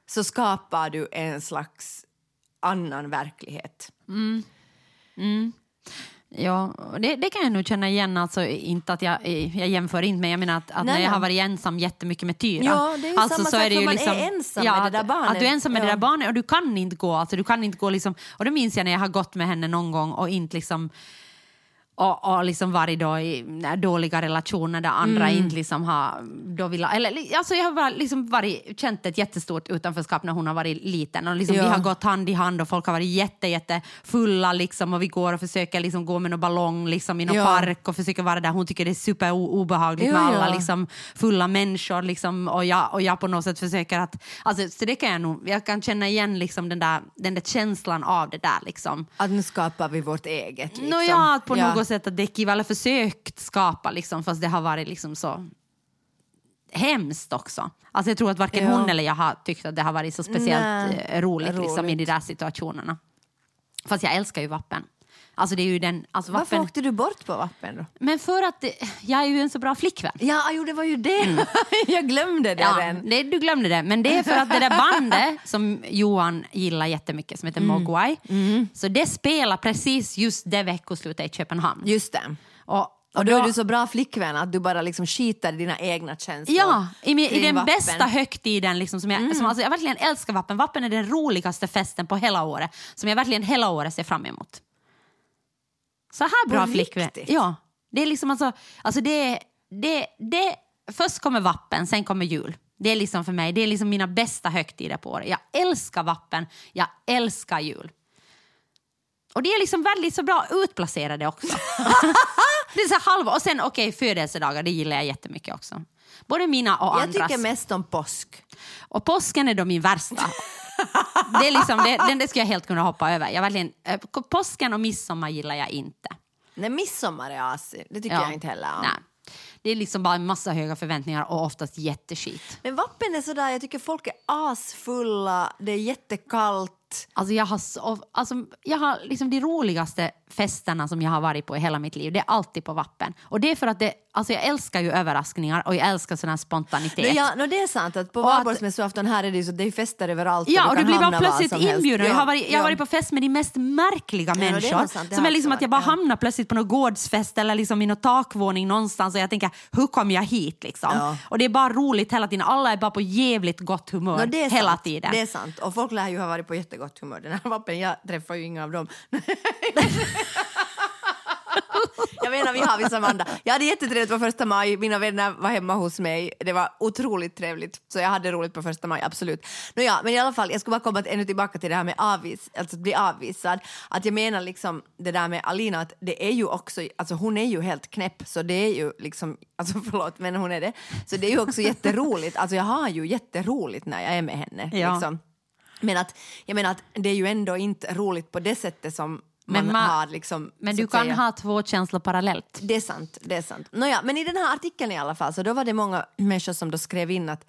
så skapar du en slags annan verklighet. Ja, det, det kan jag nog känna igen. Alltså, inte att jag, jag jämför inte, men jag menar att, att Nej, när jag nej. har varit ensam jättemycket med Tyra. Ja, det är ju alltså, samma så sak, är det ju man liksom, är ensam ja, med det där att- barnet. Att du är ensam med Ja. det där barnet och du kan inte gå. Alltså, du kan inte gå liksom, och det minns jag när jag har gått med henne någon gång och inte liksom och, och liksom varit då i dåliga relationer där andra Mm. inte liksom har... Då vill, eller, alltså jag har liksom varit, känt ett jättestort utanförskap när hon har varit liten. Och liksom Ja. Vi har gått hand i hand och folk har varit jätte, jätte fulla liksom, och vi går och försöker liksom gå med någon ballong liksom, i någon Ja. park och försöker vara där. Hon tycker det är super o- obehagligt Ja, med alla ja. liksom, fulla människor liksom, och, jag, och jag på något sätt försöker att... Alltså, så det kan jag nog... Jag kan känna igen liksom, den, där, den där känslan av det där. Liksom. Att nu skapar vi vårt eget. Liksom. På Ja. något sätt att det är kiva, eller försökt skapa, liksom, fast det har varit liksom så hemskt också. Alltså jag tror att varken Ja. hon eller jag har tyckt att det har varit så speciellt Nej, eh, roligt, Liksom, i roligt. de där situationerna. Fast jag älskar ju vappen. Alltså det är ju den, alltså Varför vappen. åkte du bort på vappen då? Men för att det, jag är ju en så bra flickvän. Ja, jo, det var ju det. jag glömde det Mm. Ja, redan. det, du glömde det. Men det är för att det där bandet som Johan gillar jättemycket, som heter Mm. Mogwai, så det spelar precis just det veckoslutet i Köpenhamn. Just det. Och, Och då är du så bra flickvän att du bara liksom skiter i dina egna känslor. Ja, i, min, i den vappen. bästa högtiden. Liksom, som jag, som, alltså, jag verkligen älskar vappen. Vappen är den roligaste festen på hela året. Som jag verkligen hela året ser fram emot. Så här bra flickvän. Ja. Det är liksom alltså, alltså det, det, det, först kommer vappen, sen kommer jul. Det är liksom för mig, det är liksom mina bästa högtider på året. Jag älskar vappen, jag älskar jul. Och det är liksom väldigt så bra utplacerade också. det är så halva, och sen okej, födelsedagar, det gillar jag jättemycket också. Både mina och Jag andras. tycker mest om påsk. Och påsken är då min värsta. det är liksom, det, den det ska jag helt kunna hoppa över. Jag verkligen, eh, påsken och midsommar gillar jag inte. Nej, midsommar är asig. Det tycker jag inte heller om. Nej. Det är liksom bara en massa höga förväntningar och oftast jätteskit. Men Vappen är sådär, jag tycker folk är asfulla, det är jättekallt. Alltså jag har, så, alltså jag har liksom de roligaste festerna som jag har varit på i hela mitt liv, det är alltid på Vappen. Och det är för att det, alltså jag älskar ju överraskningar och jag älskar sån här spontanitet. No, ja, no, det är sant att på Och valborgsmässoafton här är det ju så det är fester överallt Ja, och du kan blir bara plötsligt inbjuden. Jag har varit, jag har ja. varit på fest med de mest märkliga är människor. nog sant, det som är liksom att jag bara ja. hamnar plötsligt på någon gårdsfest eller liksom i någon takvåning någonstans och jag tänker, hur kom jag hit liksom? Ja. Och det är bara roligt hela tiden. Alla är bara på jävligt gott humör No, hela sant. tiden. Det är sant. Och folk lär ju ha varit på jättegott humör. Den här vapen, jag träffar ju inga av dem. jag menar, vi har vissa Amanda. Jag hade jättetrevligt på första maj. Mina vänner var hemma hos mig. Det var otroligt trevligt. Så jag hade roligt på första maj, absolut. Nå ja, men i alla fall, jag skulle bara komma ännu tillbaka till det här med avvis, alltså att bli avvisad. Att jag menar liksom det där med Alina, att det är ju också, alltså hon är ju helt knäpp, så det är ju liksom, alltså förlåt, men hon är det. Så det är ju också jätteroligt. Alltså jag har ju jätteroligt när jag är med henne. Ja. Liksom. Men att, jag menar att det är ju ändå inte roligt på det sättet som man, Men man- har liksom... Men du kan säga. ha två känslor parallellt. Det är sant. Det är sant. Nåja, men i den här artikeln i alla fall så då var det många människor som då skrev in att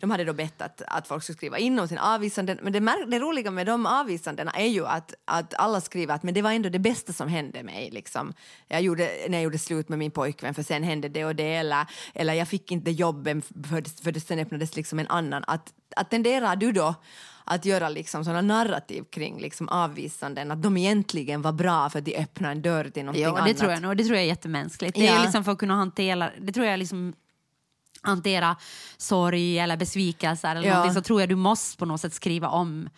de hade då bett att, att folk skulle skriva in om sin avvisanden. Men det, det roliga med de avvisandena är ju att, att alla skriver att men det var ändå det bästa som hände mig. Liksom. Jag gjorde, när jag gjorde slut med min pojkvän för sen hände det och det eller, eller jag fick inte jobben för, för sen öppnades liksom en annan. Att, att tenderar du då att göra liksom såna narrativ kring liksom avvisanden, att de egentligen var bra för att de öppnade en dörr till någonting Ja, det annat. tror jag nog. Det tror jag är jättemänskligt. Det är Ja. liksom för att kunna hantera, det tror jag liksom hantera sorg eller besvikelser eller Ja. så tror jag du måste på något sätt skriva om,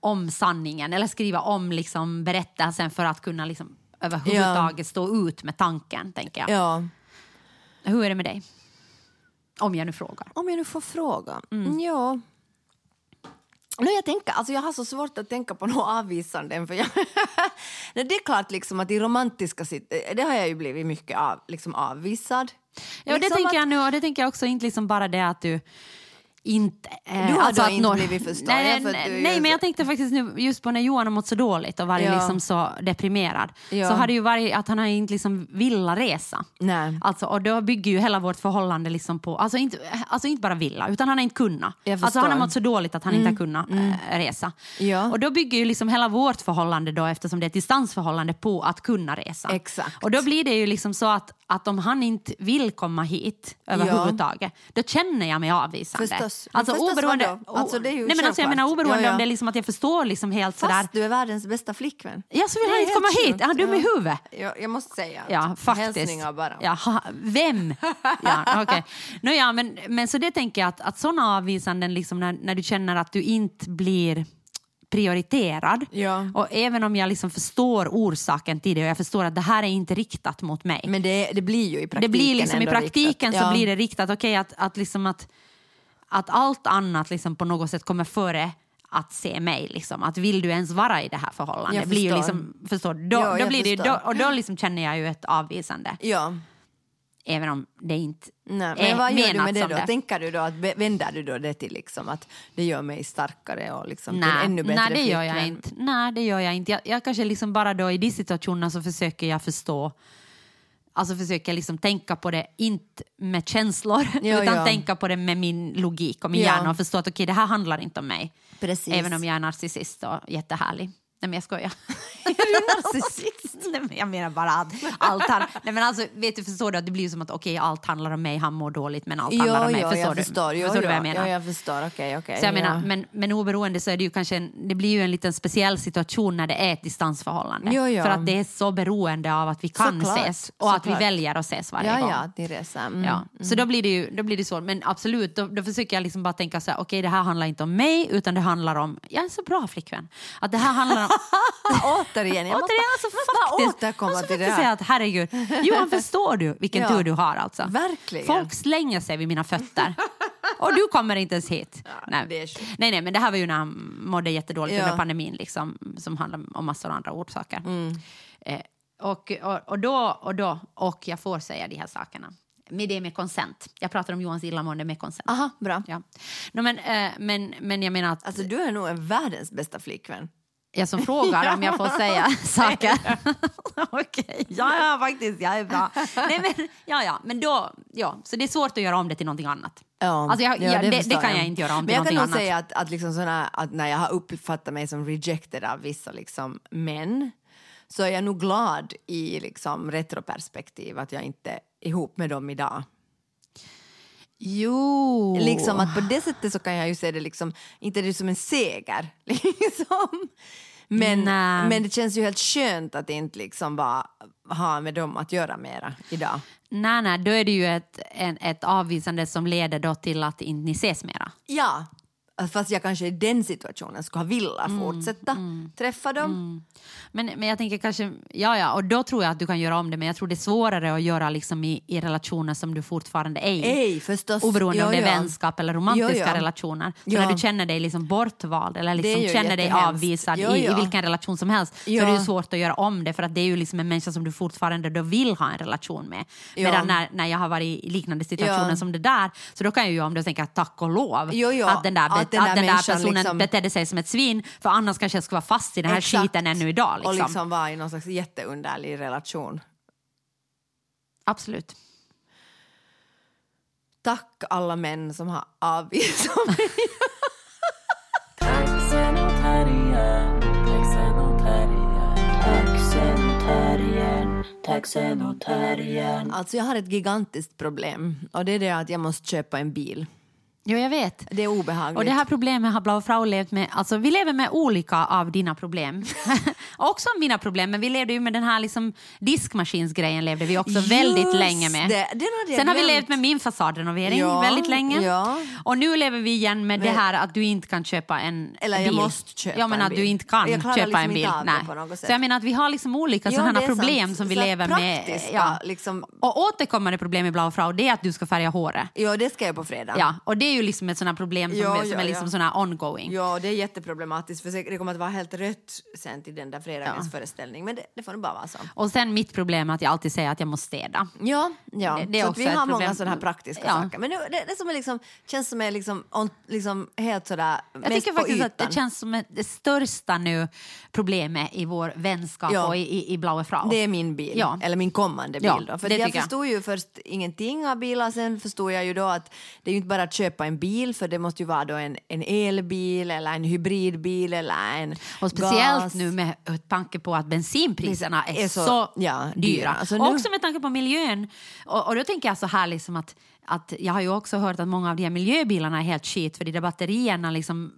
om sanningen eller skriva om liksom berättelsen för att kunna liksom överhuvudtaget stå ut med tanken, tänker jag. Ja. Hur är det med dig? Om jag nu frågar. Om jag nu får fråga. Mm. Ja. Nu jag tänker, alltså jag har så svårt att tänka på något avvisande. För jag Nej, det är klart liksom att i romantiska det har jag ju blivit mycket av, liksom avvisad. Ja, det Liksom tänker att- jag nu och det tänker jag också inte liksom bara det att du inte... eh, Du har alltså inte blivit förstådd, Nej, ja, för nej, nej men jag tänkte faktiskt nu just på när Johan har mått så dåligt och varit Ja. liksom så deprimerad. Ja. Så har det ju varit att han har inte liksom vilja resa. Nej. Alltså, och då bygger ju hela vårt förhållande liksom på, alltså inte, alltså inte bara vilja, utan han har inte kunnat. Alltså förstår. han har mått så dåligt att han inte har kunnat eh, resa. Ja. Och då bygger ju liksom hela vårt förhållande då, eftersom det är ett distansförhållande, på att kunna resa. Exakt. Och då blir det ju liksom så att, att om han inte vill komma hit överhuvudtaget, då känner jag mig avvisande. Förstås. Men Alltså oberoende, vadå? Alltså, det är ju nej, men alltså, jag menar oberoende Ja, ja. om det är liksom att jag förstår liksom helt sådär. Fast du är världens bästa flickvän. Ja, så vill Det han inte komma helt hit. sjukt. Är han dum i huvudet? Ja, jag måste säga. Ja, faktiskt. Hälsningar bara. Ja, ha, vem? Ja, okay. no, ja, men, men så det tänker jag att, att sådana avvisanden, liksom när, när du känner att du inte blir prioriterad. Ja. Och även om jag liksom förstår orsaken till det och jag förstår att det här är inte riktat mot mig. Men det, det blir ju i det praktiken blir liksom i praktiken riktat. så Ja. blir det riktat. Okej, att, att, liksom att, att allt annat liksom på något sätt kommer före att se mig. Liksom. Att vill du ens vara i det här förhållandet? Blir ju liksom, förstår? Då, Ja, det, och då liksom känner jag ju ett avvisande. Ja. Även om det inte Nej, är men vad gör du med det då? Tänker du då att vänder du då det till liksom att det gör mig starkare och liksom Nej, ännu bättre nej, det gör jag flickvän? inte. Nej, det gör jag inte. Jag, jag kanske liksom bara då i de situationerna så försöker jag förstå Alltså försöker liksom tänka på det, inte med känslor, Ja, utan ja. tänka på det med min logik och min Ja. hjärna och förstå att okej, det här handlar inte om mig. Precis. Även om jag är narcissist och jättehärlig. Nej men jag skojar. Är? Nej, men jag menar bara att allt han, nej men alltså, vet du, förstår du att det blir som att okej, allt handlar om mig, han mår dåligt men allt handlar om mig. jo, förstår jag du? förstår. Jo, förstår du vad jag jo, menar? Ja, jag förstår. Okej, okej. Så jag ja. menar, men, men oberoende så är det ju kanske en, det blir ju en liten speciell situation när det är ett distansförhållande. Jo, jo. För att det är så beroende av att vi kan Såklart, ses och att vi såklart. väljer att ses varje Ja, gång. ja, att ni reser. Mm. Ja, så då blir det ju då blir det så. Men absolut, då, då försöker jag liksom bara tänka så här, okej det här handlar inte om mig utan det handlar om, jag är så bra flickvän. Att det här handlar Återigen, jag måste, återigen alltså måste bara faktiskt, återkomma måste till det faktiskt här. säga att herregud, Johan förstår du vilken Ja. tur du har alltså. Verkligen. Folk slänger sig vid mina fötter. Och du kommer inte ens hit. nej. det är sjukt. nej, nej, men det här var ju när han mådde jättedåligt Ja. under pandemin liksom, som handlar om massor av andra orsaker. Mm. Eh, och, och, och då, och då, och jag får säga de här sakerna. Med det med konsent. Jag pratar om Johans illamående med konsent. Aha, bra. Ja. No, men, eh, men, men jag menar att... Alltså du är nog en världens bästa flickvän. Jag som frågar om jag får säga saker. Okej, ja, ja, faktiskt, jag är bra. Nej, men, ja, ja, men då, ja, så det är svårt att göra om det till någonting annat. Ja, Alltså jag, ja, jag, det, det förstår kan jag inte göra om Men till jag kan nog annat. säga att, att, liksom såna, att när jag har uppfattat mig som rejected av vissa liksom, män så är jag nog glad i liksom, retroperspektiv att jag inte är ihop med dem idag. Jo. Liksom att på det sättet så kan jag ju se det liksom, inte det som en seger. Liksom. Men, Nej. men det känns ju helt skönt att inte liksom bara ha med dem att göra mera idag. Nej, nej, då är det ju ett, en, ett avvisande som leder då till att inte ni ses mera. Ja, fast jag kanske i den situationen skulle ha velat Mm, fortsätta träffa dem. Men, men jag tänker kanske, ja ja, och då tror jag att du kan göra om det, men jag tror det är svårare att göra liksom i, i relationer som du fortfarande är i. Ej, förstås. Oberoende Jo, om det är ja. vänskap eller romantiska Jo, ja. relationer. Så Ja. när du känner dig liksom bortvald eller liksom känner dig avvisad Jo, i, i vilken relation som helst så är det ju svårt att göra om det för att det är ju liksom en människa som du fortfarande då vill ha en relation med. Medan när, när jag har varit i liknande situationer som det där så då kan jag ju om det tänka tack och lov att den där, Att den där att den där personen liksom- betedde sig som ett svin för annars kanske jag skulle vara fast i den här Exakt. skiten ännu idag. Liksom. Och liksom vara i någon slags jätteunderlig relation. Absolut. Tack alla män som har avvisat mig. Alltså jag har ett gigantiskt problem och det är det att jag måste köpa en bil. Jo, jag vet. Det är obehagligt. Och det här problemet har Blau Frau levt med, alltså vi lever med olika av dina problem. också mina problem, men vi levde ju med den här liksom diskmaskinsgrejen levde vi också väldigt Just länge med. det, den hade jag Sen har vi levt med min fasadrenovering Ja, väldigt länge. ja. Och nu lever vi igen med det Men- här att du inte kan köpa en Eller bil. jag måste köpa ja, men en att du inte kan köpa liksom en bil. det Nej. Så jag menar att vi har liksom olika Ja, sådana det problem sant. som vi Så lever med. praktiska, liksom- Och återkommande problem i Blau Frau det är att du ska färga håret. Ja, det ska jag på fredag. Ja, och det är ju liksom ett sådant problem som, Ja, som ja, är liksom ja. sån ongoing. Ja, det är jätteproblematiskt för det kommer att vara helt rött sen till den där fredagens föreställning. Men det, det får nog bara vara så. Och sen mitt problem är att jag alltid säger att jag måste städa. Ja, ja. Det- det är så också vi har problem. många sådana här praktiska Ja. saker. Men nu, det, det som är liksom, känns som är liksom, on, liksom helt sådär Jag tycker faktiskt att det känns som det största nu problemet i vår vänskap Ja. och i, i, i Blaue Frau. Det är min bil, Ja. eller min kommande bil. Ja, då. För det jag. förstod ju först ingenting av bilar, sen förstod jag ju då att det är ju inte bara att köpa en bil, för det måste ju vara då en, en elbil eller en hybridbil eller en Och speciellt gas. nu med tanke på att bensinpriserna är, Är så- så, ja, dyra. dyra. Alltså nu- Och också med tanke på miljön. Och, och då tänker jag så här liksom att, att jag har ju också hört att många av de här miljöbilarna är helt skit för de där batterierna liksom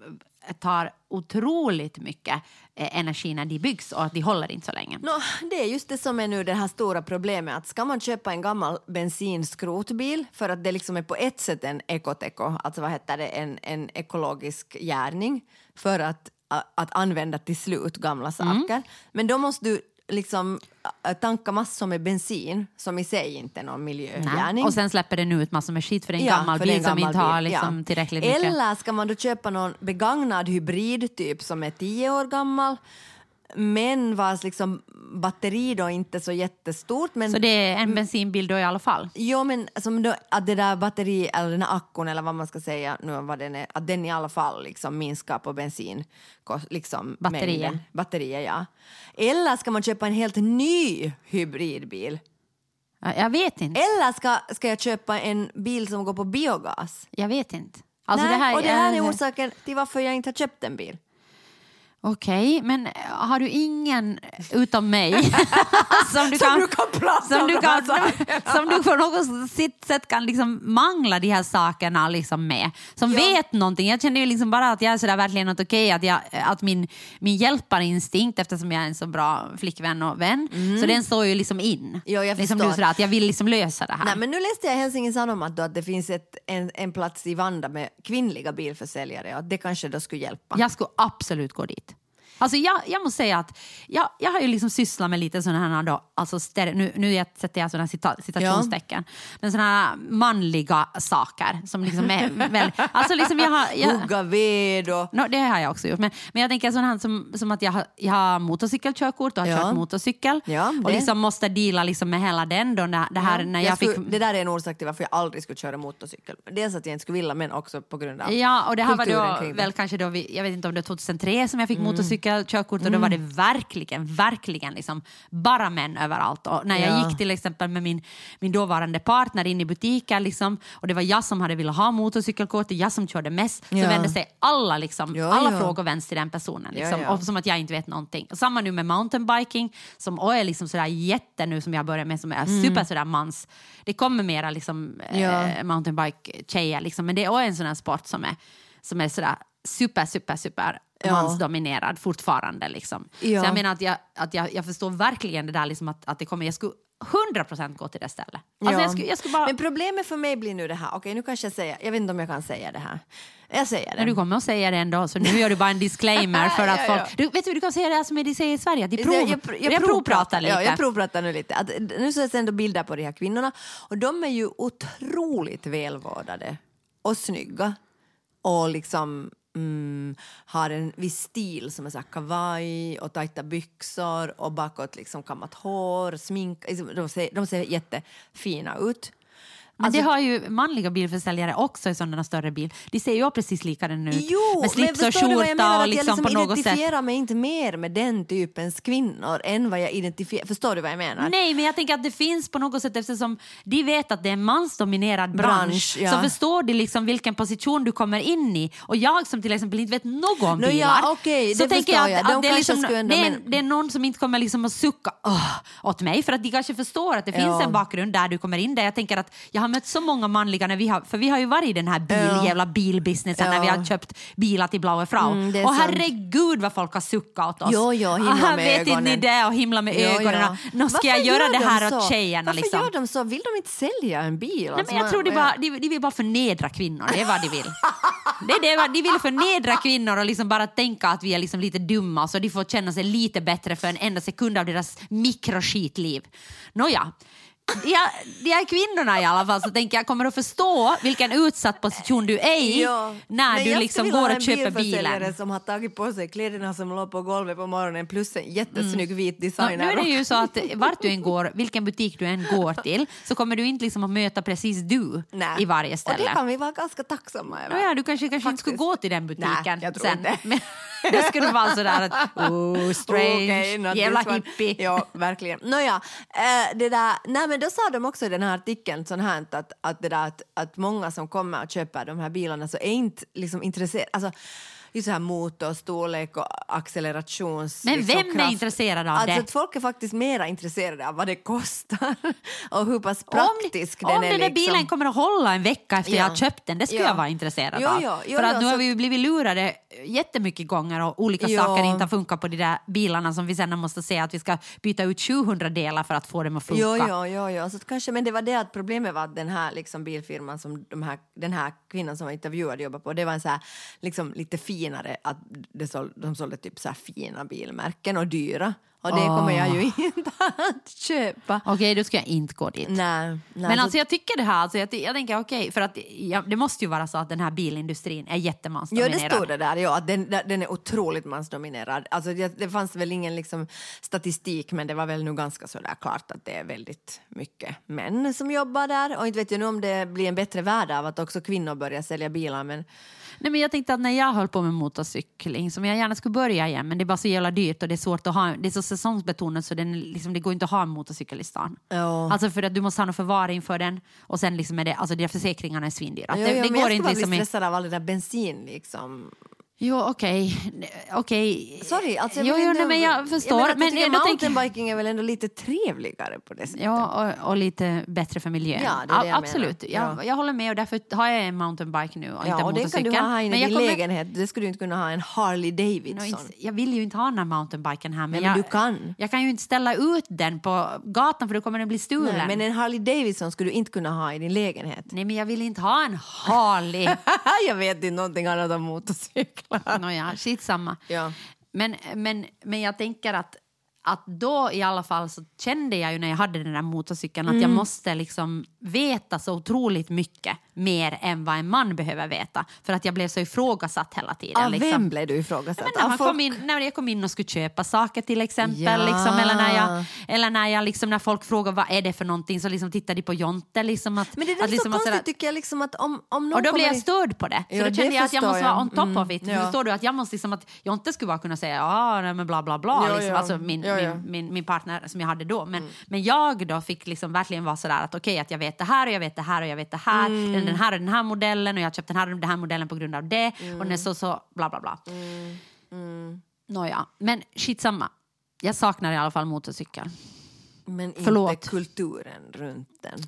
tar otroligt mycket eh, energi när de byggs och att de håller inte så länge. Nå, det är just det som är nu det här stora problemet. Att ska man köpa en gammal bensinskrotbil för att det liksom är på ett sätt en ekoteko, alltså vad heter det, en, en ekologisk gärning för att, att använda till slut gamla saker. Men då måste du liksom tanka massor med bensin som i sig inte är någon miljögärning. Och sen släpper den ut massor med skit för en Ja, gammal för bil en som gammal inte har liksom ja. tillräckligt mycket. Eller ska man då köpa någon begagnad hybrid typ som är tio år gammal men vars liksom batteri då inte så jättestort. Men Så det är en bensinbil då i alla fall? Jo, men som då, att det där batteri, eller den här akkun eller vad man ska säga nu vad den är, att den i alla fall liksom minskar på bensin, liksom Batterier. Batterier, ja. Eller ska man köpa en helt ny hybridbil? Ja, Jag vet inte. Eller ska, ska jag köpa en bil som går på biogas? Jag vet inte. Alltså Nej, det här, och det här är orsaken till varför jag inte har köpt en bil. Okej, men har du ingen utom mig som du Som kan, du kan prata som om du kan, som du på något sätt kan liksom mangla de här sakerna liksom med? Som Ja. vet någonting. Jag känner ju liksom bara att jag är sådär verkligen att okej att, jag, att min, min hjälparinstinkt eftersom jag är en så bra flickvän och vän så den står ju liksom in. Mm. Ja, jag liksom du sådär att jag vill liksom lösa det här. Nej, men nu läste jag i Helsingin Sanomat då att det finns ett, en, en plats i Vanda med kvinnliga bilförsäljare och att det kanske då skulle hjälpa. Jag skulle absolut gå dit. Alltså jag, jag måste säga att jag, jag har ju liksom sysslat med lite sådana här, då, alltså stere, nu, nu jag- sätter jag sådana cita, citationstecken, men sådana här manliga saker som liksom är väl, alltså liksom jag har, jag, Hugga ved och... No, det har jag också gjort. Men, men jag tänker sån här som, som att jag har, jag har motorcykelkörkort och har Ja. kört motorcykel. Ja, och liksom måste deala liksom med hela den. Då, det, här, när jag, skulle, fick, Det där är en orsak till varför jag aldrig skulle köra motorcykel. Dels att jag inte skulle vilja men också på grund av Ja, och det här var då väl kanske då, vi, jag vet inte om det var 2003 som jag fick motorcykel motorcykelkörkort och då var det verkligen, verkligen liksom bara män överallt. Och när jag Ja. gick till exempel med min, min dåvarande partner in i butiken liksom, och det var jag som hade velat ha motorcykelkort, och jag som körde mest, så Ja. vände sig alla, liksom, Ja, alla frågor vänds till den personen. Liksom. Och som att jag inte vet någonting. Och samma nu med mountainbiking som också är liksom sådär jätte nu som jag börjar med som är super sådär mans. Det kommer mera liksom, Mm. Eh, mountainbike-tjejer liksom, men det är också en sån här sport som är, som är sådär super, super, super Ja. mansdominerad fortfarande. Liksom. Ja. Så jag menar att, jag, att jag, jag förstår verkligen det där liksom att, att det kommer, jag skulle 100% gå till det stället. Alltså Ja. jag, skulle, jag skulle bara, Men problemet för mig blir nu det här, okej nu kanske jag säger, jag vet inte om jag kan säga det här. Jag säger det. men du kommer att säga det ändå, så nu gör du bara en disclaimer för att Ja, folk... ja. Du, vet du, du kan säga det här som de säger i Sverige, de prov, jag, jag, jag, jag, provpratar lite. Ja, jag provpratar nu lite. Att, nu jag ändå bilder på de här kvinnorna och de är ju otroligt välvårdade och snygga och liksom mm, har en viss stil som är så här kavaj och tajta byxor och bakåt liksom kammat hår, smink. Liksom, de ser, de ser jättefina ut. Alltså- det har ju manliga bilförsäljare också i sådana större bil. De ser ju precis likadana ut. Jo, med slips men och jag skjorta och liksom, jag liksom på något sätt. identifierar mig inte mer med den typens kvinnor än vad jag identifierar... Förstår du vad jag menar? Nej, men jag tänker att det finns på något sätt eftersom de vet att det är en mansdominerad bransch, Bransch, ja. så förstår de liksom vilken position du kommer in i. Och jag som till exempel inte vet något om bilar, ja, okej, så det tänker jag jag. att, att det, är liksom, ändå- det, är, men- det är någon som inte kommer liksom att sucka åt mig för att de kanske förstår att det finns Ja. en bakgrund där du kommer in där. Jag tänker att jag har mött så många manliga, när vi har, för vi har ju varit i den här bil, Ja. jävla bilbusinessen när vi Ja. har köpt bilar till Blaue Frau. Mm, och herregud vad folk har suckat åt oss. Jo, jo, himla med vet inte ni det och himla med Ja, ögonen. ja. Nu ska Varför jag göra gör det de här så? åt tjejerna. Varför liksom. gör de så? Vill de inte sälja en bil? Nej, Alltså, men jag man- tror de, ja. bara, de, de vill bara förnedra kvinnor, det är vad de vill. Det är det, de vill förnedra kvinnor och liksom bara tänka att vi är liksom lite dumma så de får känna sig lite bättre för en enda sekund av deras mikroskitliv. Nåja, de här, de här kvinnorna i alla fall så tänker jag kommer att förstå vilken utsatt position du är i Ja, när du jag liksom skulle vilja går ha och köper en bilförsäljare bilen. som har tagit på sig kläderna som låg på golvet på morgonen plus en jättesnygg vit Ja, nu designer. är det ju så att vart du än går, vilken butik du än går till så kommer du inte liksom att möta precis du Nej. i varje Och det ställe. kan vi vara ganska tacksamma över. Ja, du kanske, kanske inte skulle gå till den butiken Nej, jag tror sen. inte. Det skulle vara sådär att oh, strange, not jävla hippie. Ja, verkligen. Nåja, eh, det där, nej men då sa de också i den här artikeln sån här, att, att, det där, att, att många som kommer och köper de här bilarna så är inte liksom intresserade, alltså just så här motorstorlek och accelerations... Men liksom, vem är kraft. intresserad av alltså, det? Att folk är faktiskt mera intresserade av vad det kostar och hur pass Om, praktisk om den den är. där liksom. bilen kommer att hålla en vecka efter Ja. jag har köpt den, det skulle Ja. jag vara intresserad Jo, av. jo, jo, För att nu har så- vi ju blivit lurade jättemycket gånger och olika saker inte har funkat på de där bilarna som vi sen måste se att vi ska byta ut 700 delar för att få dem att funka. Jo, jo, jo, jo. Så kanske, men det var det att problemet var att den här liksom, bilfirman som de här, den här kvinnan som var intervjuad jobbade på, det var en så här, liksom, lite finare, att det såld, de sålde typ så här fina bilmärken och dyra. Och det Åh. kommer jag ju inte att köpa. Okej, då ska jag inte gå dit. Nej, nej, Men så- alltså jag tycker det här, alltså jag, jag tänker okej, för att ja, det måste ju vara så att den här bilindustrin är jättemansdominerad. det stod det där, ja, att den, den är otroligt mansdominerad. Alltså, det, det fanns väl ingen liksom, statistik, men det var väl nu ganska så där klart att det är väldigt mycket män som jobbar där. Och inte vet jag nu om det blir en bättre värld av att också kvinnor börjar sälja bilar, men Nej, men jag tänkte att när jag höll på med motorcykling, som jag gärna skulle börja igen, men det är bara så jävla dyrt och det är svårt att ha, det är så säsongsbetonat så den, liksom, det går inte att ha en motorcykel i stan. Ja. Alltså för att du måste ha någon förvaring för den och sen liksom är det, alltså de försäkringarna är svindyra. Jo, det, det går jag inte liksom bli stressad av all det där bensin liksom. Jo, okej. Okej. Sorry, alltså jag jo, jo, nej, men jag förstår. Jag men jag mountainbiking är väl ändå lite trevligare på det sättet. Ja, och, och lite bättre för miljön. Ja, det det jag Absolut, jag, Ja. jag håller med och därför har jag en mountainbike nu och Ja, inte och den kan motorcykel. du ha i din kommer- lägenhet. Det skulle du inte kunna ha en Harley Davidson. inte- jag vill ju inte ha den här mountainbiken här. Men, Nej, men jag, du kan. Jag kan ju inte ställa ut den på gatan för då kommer den bli stulen. Nej, men en Harley Davidson skulle du inte kunna ha i din lägenhet. Nej, men jag vill inte ha en Harley. jag vet inte någonting annat om motorcyklar. Nåja, skitsamma. Ja. Men, men, men jag tänker att, att då i alla fall så kände jag ju när jag hade den där motorcykeln att jag Mm. måste liksom veta så otroligt mycket mer än vad en man behöver veta. För att jag blev så ifrågasatt hela tiden. Av liksom. vem blev du ifrågasatt? Men när, man folk? kom in, när jag kom in och skulle köpa saker till exempel. Ja. Liksom, eller när, jag, eller när, jag, liksom, när folk frågar vad är det för någonting så liksom tittade de på Jonte. Liksom, att, Men det är att, så liksom, att konstigt sådär- tycker jag liksom att om, om någon och då blev jag störd på det. Så Ja, då kände jag att jag måste jag. vara on top Mm, of it. ja. Förstår du? Att jag måste liksom att Jonte skulle bara kunna säga ja, nej, men bla bla bla. Ja, liksom. ja. Alltså min, Ja, ja. Min, min, min partner som jag hade då. Men, men jag då fick liksom verkligen vara sådär att okej att jag vet det här och jag vet det här och jag vet det här. Mm. Den, den här och den här modellen och jag har köpt den här och den här modellen på grund av det. Mm. Och den är så så bla bla bla. Nåja, men skitsamma. Jag saknar i alla fall motorcykel. Men Förlåt. inte kulturen runt den.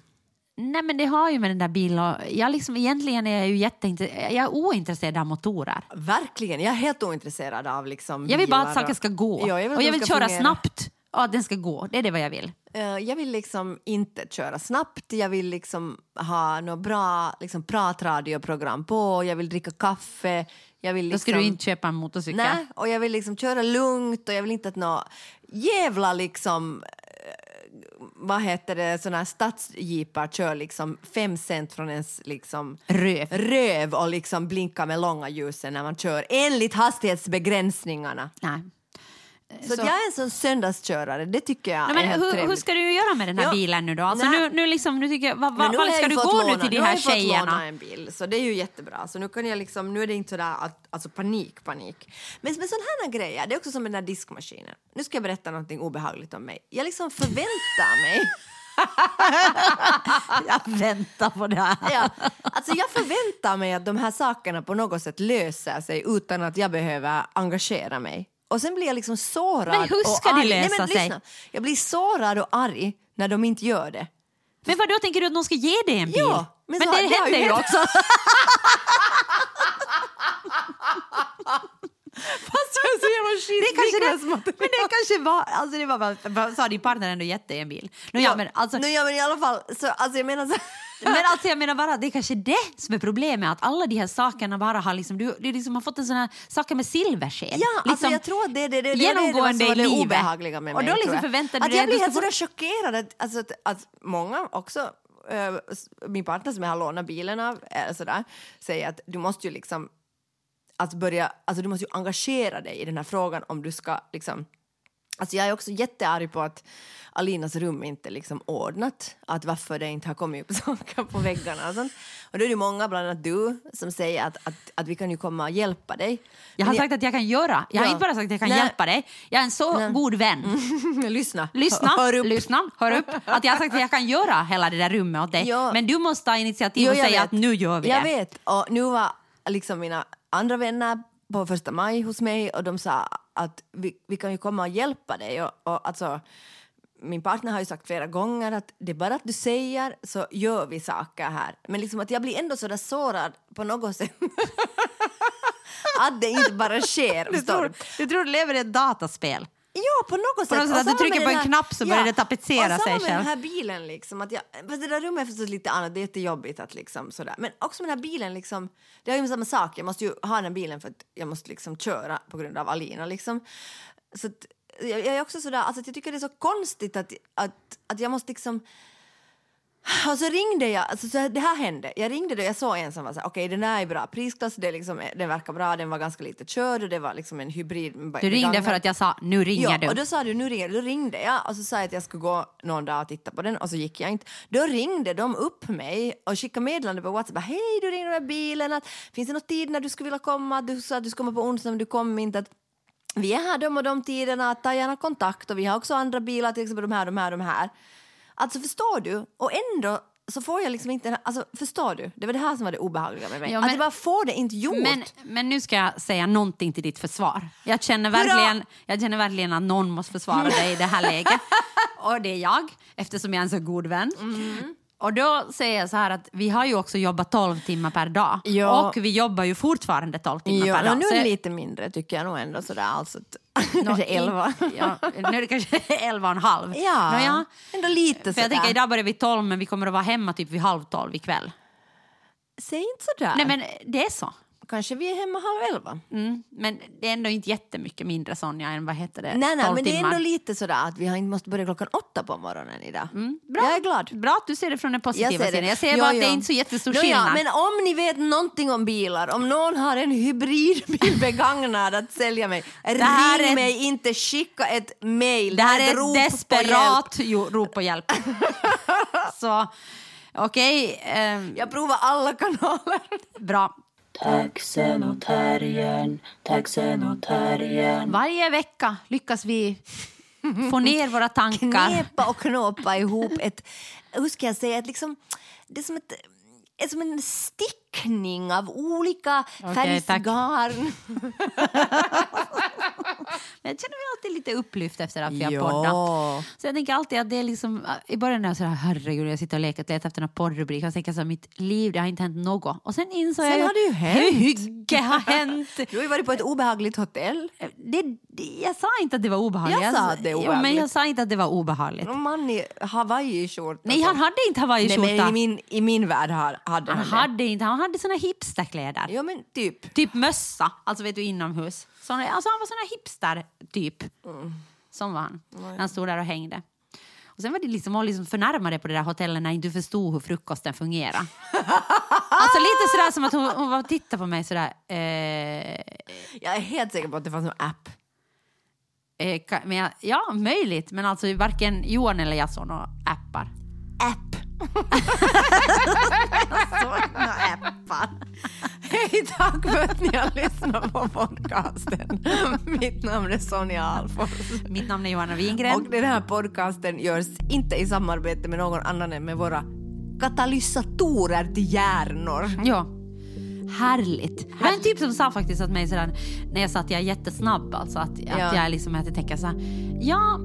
Nej men det har ju med den där bilen jag liksom, egentligen är jag ju jätteintresserad, jag är ointresserad av motorer. Verkligen, jag är helt ointresserad av liksom Jag vill bara att saker ska gå. Ja, jag och jag vill köra fungera. snabbt. Ja, den ska gå. Det är det vad jag vill. Eh, Jag vill liksom inte köra snabbt, jag vill liksom ha något bra liksom, pratradioprogram på, jag vill dricka kaffe. Jag vill Då ska liksom, du inte köpa en motorcykel. Nej, och jag vill liksom köra lugnt och jag vill inte att några jävla liksom eh, vad heter det, såna här stadsjeepar kör liksom fem cent från ens liksom Röv. röv och liksom blinkar med långa ljusen när man kör enligt hastighetsbegränsningarna. Nej. Så, Så- jag är en sån söndagskörare, det tycker jag Nej, är men helt hur, hur ska du göra med den här Ja. bilen nu då? Alltså nu, nu, liksom, nu tycker jag, va, nu jag ska du gå låna, nu till de nu har här jag fått tjejerna? låna en bil, så det är ju jättebra. Så nu kan jag liksom, nu är det inte sådär att, alltså panik, panik. Men med sådana här grejer, det är också som med den här diskmaskinen. Nu ska jag berätta någonting obehagligt om mig. Jag liksom förväntar mig Jag väntar på det här. ja, alltså jag förväntar mig att de här sakerna på något sätt löser sig utan att jag behöver engagera mig. Och sen blir jag liksom sårad Men hur ska och det arg. Nej, lösa men sig? lyssna. Jag blir sårad och arg när de inte gör det. Men vad då tänker du att någon ska ge dig en bil? Ja, men men så- det det händer ju också. Fast jag är så jävla Det kanske det, men det kanske var, alltså det var bara, sa din partner ändå gett dig en bil? No, ja, men alltså, no, ja, men i alla fall, så, alltså jag menar så Men alltså jag menar bara, det är kanske det som är problemet, att alla de här sakerna bara har liksom, du, du liksom har fått en sån här saker med silversked. Ja, alltså liksom, jag tror att det, det, det, det, genomgående det, det, var det livet. obehagliga med Och mig. då liksom förväntar du att dig jag blir helt sådär chockerad att, alltså, att, att många också, eh, min partner som jag har lånat bilen av, eh, sådär, säger att du måste ju liksom att börja, alltså du måste ju engagera dig i den här frågan om du ska liksom Alltså jag är också jättearg på att Alinas rum inte är liksom ordnat. Att varför det inte har kommit upp saker på väggarna och sånt. Och då är det många, bland annat du, som säger att, att, att vi kan ju komma och hjälpa dig. Jag har Men sagt att jag kan göra. Jag har Ja. inte bara sagt att jag kan Nej. hjälpa dig. Jag är en så god vän. Lyssna. Lyssna, Hör upp. lyssna, hör upp. Att jag har sagt att jag kan göra hela det där rummet åt dig. Ja. Men du måste ta initiativ Jo, och jag säga vet. att nu gör vi jag det. vet. Och nu var liksom mina andra vänner på första maj hos mig och de sa att vi, vi kan ju komma och hjälpa dig. Och, och alltså, min partner har ju sagt flera gånger att det är bara att du säger så gör vi saker här. Men liksom att jag blir ändå så där sårad på något sätt. att det inte bara sker. Du tror, du tror du lever i ett dataspel. Ja, på något sätt. något sätt Och att du trycker på en knapp så börjar det tapetsera och sig samma med den här bilen liksom. Att jag, fast det där rummet är förstås lite annat, det är jättejobbigt att liksom sådär. Men också med den här bilen liksom, det är ju samma sak. Jag måste ju ha den här bilen för att jag måste liksom köra på grund av Alina liksom. Så att, jag, jag är också sådär, alltså att jag tycker det är så konstigt att, att, att jag måste liksom och så ringde jag, alltså så det här hände. Jag ringde då, jag såg en som var så här, okej den här är bra prisklass, det liksom, den verkar bra, den var ganska lite körd och det var liksom en hybrid. Du ringde för att jag sa nu ringer Ja, du. och då sa du nu ringer du. Då ringde jag och så sa jag att jag skulle gå någon dag och titta på den och så gick jag inte. Då ringde de upp mig och skickade meddelande på Whatsapp. Hej, du ringer med bilen. Att, finns det någon tid när du skulle vilja komma? Du sa att du skulle komma på onsdag men du kom inte. Att, vi är här de och de tiderna, ta gärna kontakt och vi har också andra bilar, till exempel de här, de här, de här. Alltså förstår du? Och ändå så får jag liksom inte, alltså förstår du? Det var det här som var det obehagliga med mig. Ja, att men- jag bara får det inte gjort. Men, men nu ska jag säga någonting till ditt försvar. Jag känner, verkligen, jag känner verkligen att någon måste försvara dig i det här läget. Och det är jag, eftersom jag är en så god vän. Mm. Och då säger jag så här att vi har ju också jobbat 12 timmar per dag. Ja. Och vi jobbar ju fortfarande 12 timmar ja, per dag. nu är det lite mindre tycker jag nog ändå sådär. Alltså, Nå, kanske i- elva. Ja, nu är det kanske 11 och en halv. Ja, Nåja. ändå lite För jag sådär. tänker idag börjar vi 12 men vi kommer att vara hemma typ vid halv 12 ikväll. Säg inte sådär. Nej men det är så. Kanske vi är hemma halv elva. Mm, men det är ändå inte jättemycket mindre Sonja än vad heter det? Nej, nej, 12 men det är timmar. ändå lite sådär att vi har inte måste börja klockan åtta på morgonen idag. Mm, bra. Jag är glad. Bra att du ser det från den positiva Jag ser det. sidan. Jag ser Jo, bara att jo. det är inte så jättestor Nå skillnad. Ja, men om ni vet någonting om bilar, om någon har en hybridbil begagnad att sälja mig, ring är- mig inte, skicka ett mail. Det här ett är ett desperat rop på hjälp. så okej, ehm, Jag provar alla kanaler. bra. Taxen och terriern, taxen och terriern. Varje vecka lyckas vi få ner våra tankar. Knepa och knåpa ihop ett, hur ska jag säga, ett liksom, det är som ett är som en stickning av olika tack. Men jag känner mig alltid lite upplyft efter att vi har Ja. poddat. Så jag tänker alltid att det är liksom, i början när jag så här, herregud, jag sitter och leker och letar efter en poddrubrik och tänker så här, mitt liv, det har inte hänt något. Och sen insåg Sen jag har det ju hänt. hur mycket har hänt. Du har ju varit på ett obehagligt hotell. Det, det, jag sa inte att det var obehagligt. Jag sa att det är Ja, men obehagligt. jag sa inte att det var obehagligt. En man i hawaiiskjorta. Nej, han hade inte Nej, men hawaiiskjorta. i min, i min värld hade Han han, hade inte, han hade såna hipsterkläder. Ja, men typ. Typ mössa, alltså vet du inomhus. Såna, alltså han var såna hipster typ. Som var han. Han stod där och hängde. Och sen var det liksom att liksom förnärma dig på det där hotellet när du förstod hur frukosten fungerar. alltså lite sådär som att hon, hon var och tittade på mig sådär. Eh, Jag är helt säker på att det fanns en app. eh, men jag, ja, möjligt. Men alltså varken Johan eller jag såg några appar. App. Såg några appar. Hej, tack för att ni har lyssnat på podcasten. Mitt namn är Sonja Alfors. Mitt namn är Johanna Wingren. Och den här podcasten görs inte i samarbete med någon annan än med våra katalysatorer till hjärnor. Ja. Härligt. Det var en typ som sa faktiskt åt mig sådär, när jag sa att jag är jättesnabb. Alltså att, Ja. att jag liksom att jag tänker så här, ja,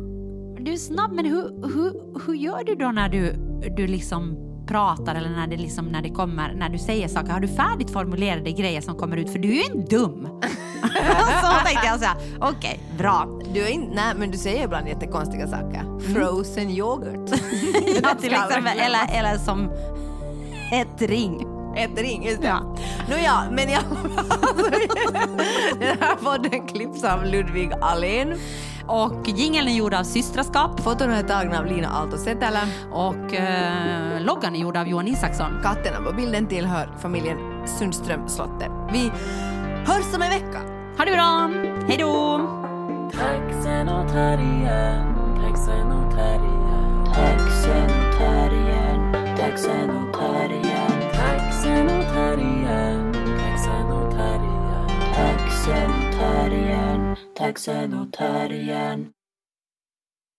du är snabb men hur, hur, hur gör du då när du, du liksom pratar eller när det, liksom, när det kommer, när du säger saker? Har du färdigt formulerade grejer som kommer ut? För du är ju inte dum. så tänkte jag här, okej, bra. Du är in, nej, men du säger ibland jättekonstiga saker. Frozen yoghurt. Ja, till exempel, eller, eller som ett ring. Ett ring, just det. Ja. Nå ja, men jag, den här podden klipps av Ludvig Alén. Och jingeln är gjord av Systraskap Foton är tagna av Lina Aalto Setälä. och eh, loggan är gjord av Johan Isaksson. Katterna på bilden tillhör familjen Sundström Slotte. Vi hörs om en vecka. Ha det bra! Hej då! Taxen och terriern, taxen och terriern. Taxen och terriern, taxen och terriern. Och terriern. Taxen